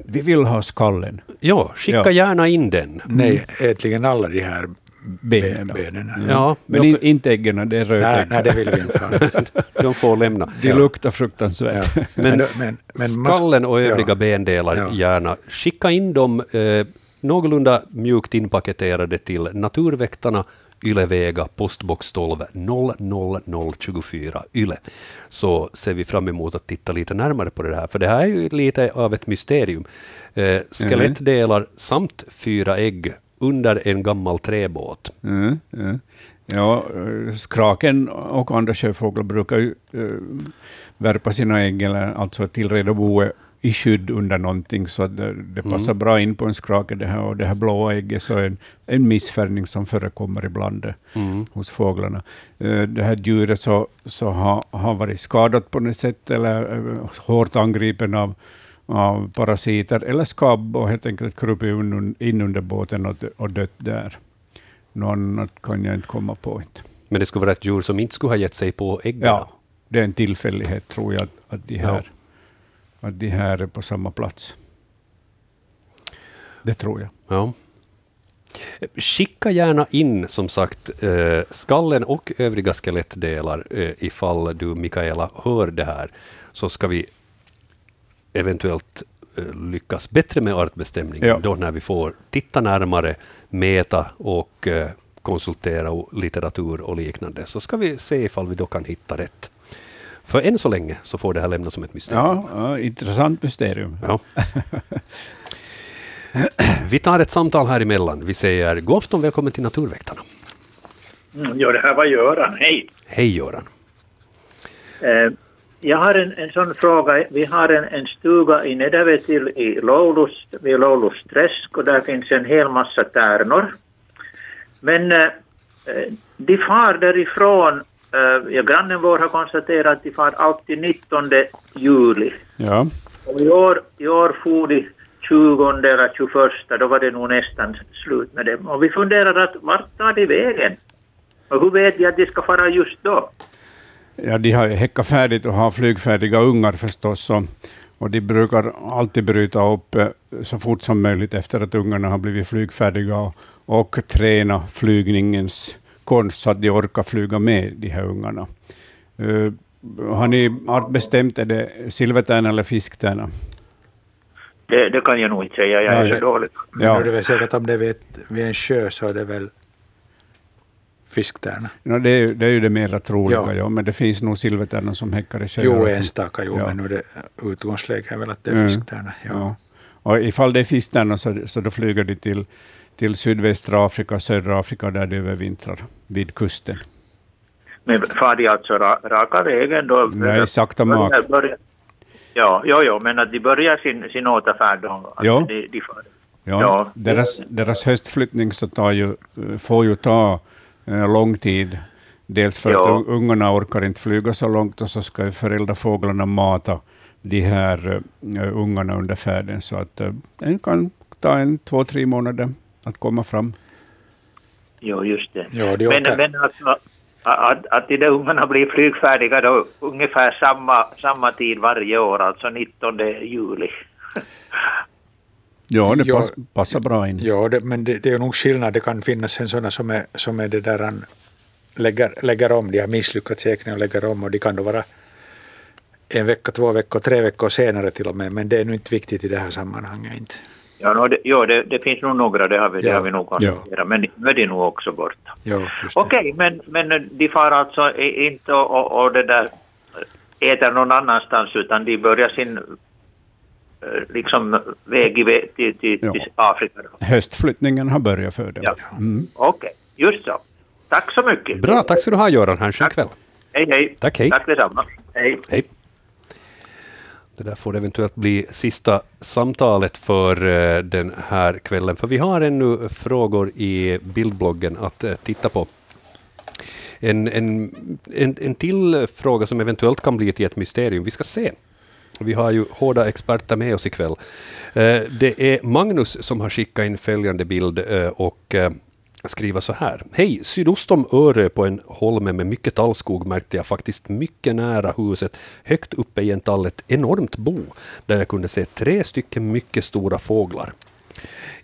Vi vill ha skallen. ja, skicka Ja. gärna in den. Nej, äntligen alla de här Benen. be- benen. Ja, Men ja, in, inte äggen, det är Nej, rötägg. nej, det vill vi inte ha. De får lämna. De luktar fruktansvärt. Ja. Men, Men- men- skallen och övriga ja. bendelar Ja. gärna. Skicka in dem eh, någorlunda mjukt inpaketerade till Naturväktarna, Ylevega, postbox 12 00024 Yle. Så ser vi fram emot att titta lite närmare på det här, för det här är ju lite av ett mysterium. Eh, skelettdelar samt fyra ägg under en gammal träbåt. Mm, mm. Ja, skraken och andra sjöfåglar brukar ju eh, värpa sina ägg, eller alltså tillreda boet i skydd under någonting, så att det, det passar Mm. bra in på en skrake. Det här, och det här blåa ägget så är en, en missfärgning som förekommer ibland eh, Mm. hos fåglarna. Eh, Det här djuret så, så har, har varit skadat på något sätt, eller hårt angripen av, av parasiter eller skabb och helt enkelt krupit in, under båten och, dö- och dött där. Något annat kan jag inte komma på. Inte. Men det skulle vara ett djur som inte skulle ha gett sig på äggen? Ja, det är en tillfällighet tror jag att, att, de här, att de här är på samma plats. Det tror jag. Ja. Skicka gärna in, som sagt, eh, skallen och övriga skelettdelar eh, ifall du, Mikaela, hör det här, så ska vi eventuellt eh, lyckas bättre med artbestämningen Ja. då när vi får titta närmare, mäta och eh, konsultera litteratur och liknande, så ska vi se ifall vi då kan hitta rätt. För än så länge så får det här lämnas som ett mysterium. Ja, ja, intressant mysterium. Ja. Vi tar ett samtal här emellan. Vi säger god afton, välkommen till Naturväktarna. Mm, ja, det här var Göran. Hej. Hej Göran. Eh, jag har en, en sån fråga. Vi har en, en stuga i Nedervetil i Loulus, vid Loulus träsk och där finns en hel massa tärnor. Men eh, eh, de far därifrån, eh, ja, grannen vår har konstaterat att de far alltid 19 juli. Ja. Och i år, i år for de 20 eller 21, då var det nog nästan slut med dem. Och vi funderar att vart tar de vägen? Och hur vet de att de ska fara just då? Ja, de har häckat färdigt och har flygfärdiga ungar förstås. Och, och de brukar alltid bryta upp eh, så fort som möjligt efter att ungarna har blivit flygfärdiga och, och träna flygningens konst så att de orkar flyga med de här ungarna. Uh, har ni bestämt, är det silvertärna eller fisktärna? Det, det kan jag nog inte säga, jag är Ja, så dålig. Men Ja. nu är det väl säkert om det är vid, vid en sjö så är det väl fisktärna. No, det, är, ju- det är ju det mera troliga, Ja. ja. men det finns nog silvertärnor som häckar i sjöar. Jo, enstaka, jo, Ja. men nu är det utgångsläget är väl att det är Mm. fisktärna. Ja. Ja. Och ifall det är fisktärnor så, så då flyger de till, till sydvästra Afrika, södra Afrika där de övervintrar, vid kusten. Men far de alltså ra, raka vägen då? Nej, sakta mak. Ja, ja, ja, men att de börjar sin, sin återfärd då? Att Ja. De, de. Ja, Ja. Deras, deras höstflyttning så tar ju, får ju ta lång tid. Dels för Ja. att un- ungarna orkar inte flyga så långt och så ska ju föräldrafåglarna mata de här uh, ungarna under färden. Så att uh, det kan ta en två, tre månader att komma fram. Jo, just det. Ja, de men men alltså, att, att de där ungarna blir flygfärdiga då ungefär samma, samma tid varje år, alltså 19 juli. Ja, det Ja. pass, passar bra in. Ja, det, men det, det är nog skillnad. Det kan finnas en sådana som är, som är det där han lägger, lägger om. De har misslyckats säkert och lägger om och de kan då vara en vecka, två veckor, tre veckor senare till och med. Men det är nu inte viktigt i det här sammanhanget. Inte. Ja, no, det, jo, det, det finns nog några, det har vi, det Ja, har vi nog konstaterat, men nu är de nog också borta. Ja, det. Okej, men, men de far alltså i- inte och, och, och det där äter någon annanstans utan de börjar sin liksom väg i, vä- till, till, Ja. till Afrika. Höstflyttningen har börjat för dem. Ja. Mm. Okej, just så. Tack så mycket. Bra, tack ska du ha Göran. Ha en skön kväll. Hej, hej. Tack, hej. Tack detsamma. Hej. Hej. Det där får eventuellt bli sista samtalet för eh, den här kvällen, för vi har ännu frågor i bildbloggen att eh, titta på. En, en, en, en till fråga som eventuellt kan bli till ett mysterium. Vi ska se. Vi har ju hårda experter med oss ikväll. Eh, det är Magnus som har skickat in följande bild eh, och eh, skriva skriver så här. Hej, sydost om Örö på en holme med mycket tallskog märkte jag faktiskt mycket nära huset, högt uppe i en tall, ett enormt bo, där jag kunde se tre stycken mycket stora fåglar.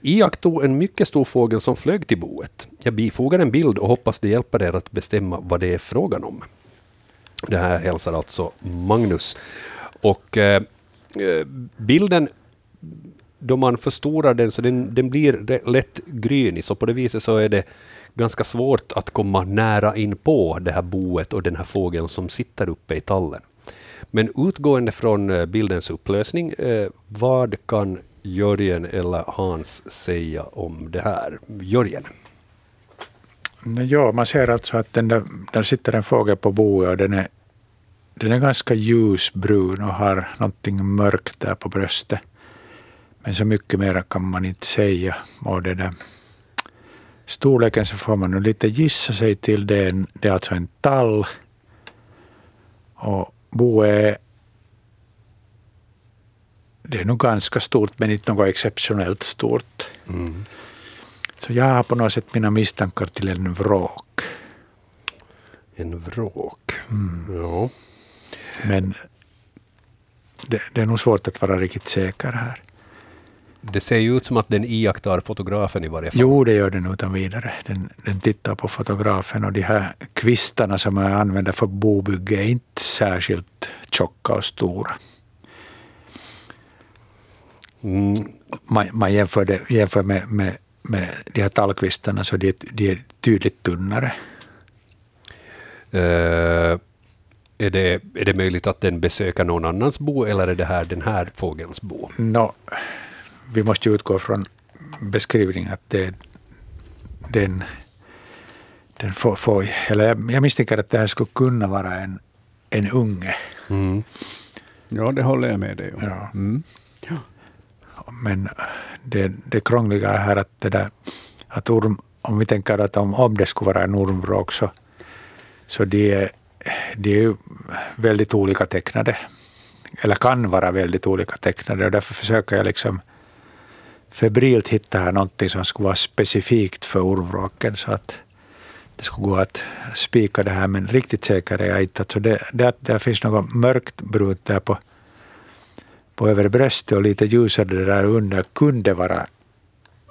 Iakttog en mycket stor fågel som flög till boet. Jag bifogar en bild och hoppas det hjälper er att bestämma vad det är frågan om. Det här hälsar alltså Magnus. Och eh, eh, bilden, då man förstorar den så den, den blir lätt grynig, så på det viset så är det ganska svårt att komma nära in på det här boet och den här fågeln som sitter uppe i tallen. Men utgående från eh, bildens upplösning, eh, vad kan Jörgen eller Hans säga om det här? Jörgen? Ja, man ser alltså att den där, där sitter en fågel på boet och den är, den är ganska ljusbrun och har någonting mörkt där på bröstet. Men så mycket mer kan man inte säga. Och det där, storleken så får man nu lite gissa sig till. Det är, en, det är alltså en tall. Och boet är det är nog ganska stort men inte något exceptionellt stort. Mm. Så jag har på något sätt mina misstankar till en vrak. En vråk. Mm. Ja. Men det, det är nog svårt att vara riktigt säker här. Det ser ju ut som att den iakttar fotografen i varje fall. Jo, det gör den utan vidare. Den, den tittar på fotografen och de här kvistarna som jag använder för bobygge är inte särskilt tjocka och stora. Mm. Man, man jämför, det, jämför med, med, med de här tallkvistarna så de, de är tydligt tunnare. Eh, är, det, är det möjligt att den besöker någon annans bo eller är det här den här fågelns bo? Nå, vi måste ju utgå från beskrivningen att det, den, den får, får eller jag, jag misstänker att det här skulle kunna vara en, en unge. Mm. Ja, det håller jag med dig om. Ja. Mm. Men det, det krångliga är här att, det där, att orm, om vi tänker att om, om det skulle vara en ormvråk så, så de är, de är ju väldigt olika tecknade. Eller kan vara väldigt olika tecknade och därför försöker jag liksom febrilt hitta här någonting som skulle vara specifikt för ormvråken så att det skulle gå att spika det här men riktigt säker är jag inte. Alltså det, det, det finns något mörkt brunt där på på övre bröstet och lite ljusare där under kunde vara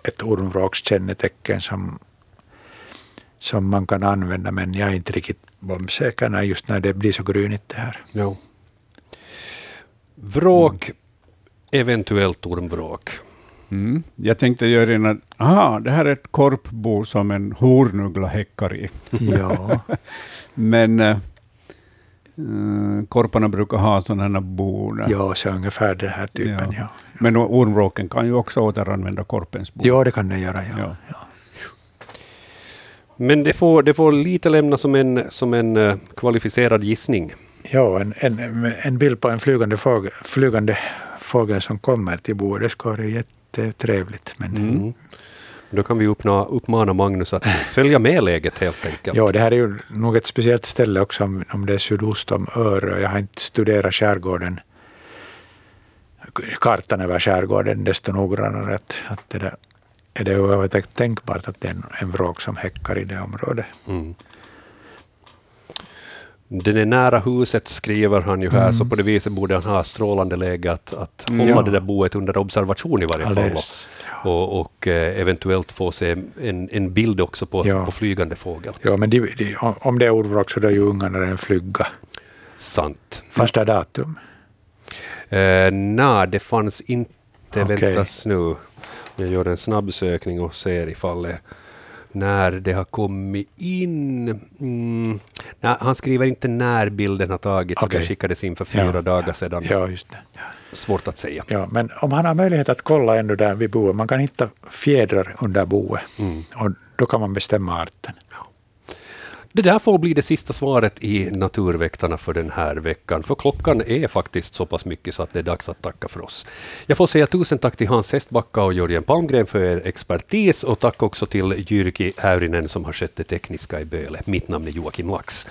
ett ormvråkskännetecken som, som man kan använda men jag är inte riktigt bombsäker när just när det blir så grynigt det här. Ja. Vråk, eventuellt ormvråk. Mm. Jag tänkte göra en... att- Aha, det här är ett korpbo som en hornuggla häckar i. Ja. Men eh, korparna brukar ha sådana bon. Ja, så ungefär den här typen. Ja. Men ormvråken kan ju också återanvända korpens bo. Ja, det kan den göra. Ja. Ja. Men det får, det får lite lämna som en, som en eh, kvalificerad gissning. Ja, en, en, en bild på en flygande fågel, flygande fågel som kommer till bordet det skulle vara jättetrevligt. Men Mm. Då kan vi uppna, uppmana Magnus att följa med läget helt enkelt. Ja, det här är ju nog ett speciellt ställe också om, om det är sydost om Örö. Jag har inte studerat skärgården, kartan över skärgården desto noggrannare. Att, att det där, är det överhuvudtaget tänkbart att det är en, en vråk som häckar i det området? Mm. Den är nära huset skriver han ju här, Mm. så på det viset borde han ha strålande läge att, att Mm. hålla Ja. det där boet under observation i varje fall. Alldeles. Och, och eh, eventuellt få se en, en bild också på, Ja. på flygande fågel. Ja, men de, de, om- det är ordvråk så då är ju ungarna en flygga. Sant. Första datum? Eh, Nej, det fanns inte. Okej. Väntas nu. Jag gör en snabb sökning och ser ifall det, när det har kommit in. Mm, nej, han skriver inte när bilden har tagits, Okej. den skickades in för fyra Ja. dagar sedan. Ja, just det. Svårt att säga. Ja, men om han har möjlighet att kolla ändå där vid boet, man kan hitta fjädrar under boet Mm. och då kan man bestämma arten. Det där får bli det sista svaret i Naturväktarna för den här veckan, för klockan är faktiskt så pass mycket så att det är dags att tacka för oss. Jag får säga tusen tack till Hans Hestbacka och Jörgen Palmgren för er expertis och tack också till Jyrki Häyrinen som har skött det tekniska i Böle. Mitt namn är Joakim Lax.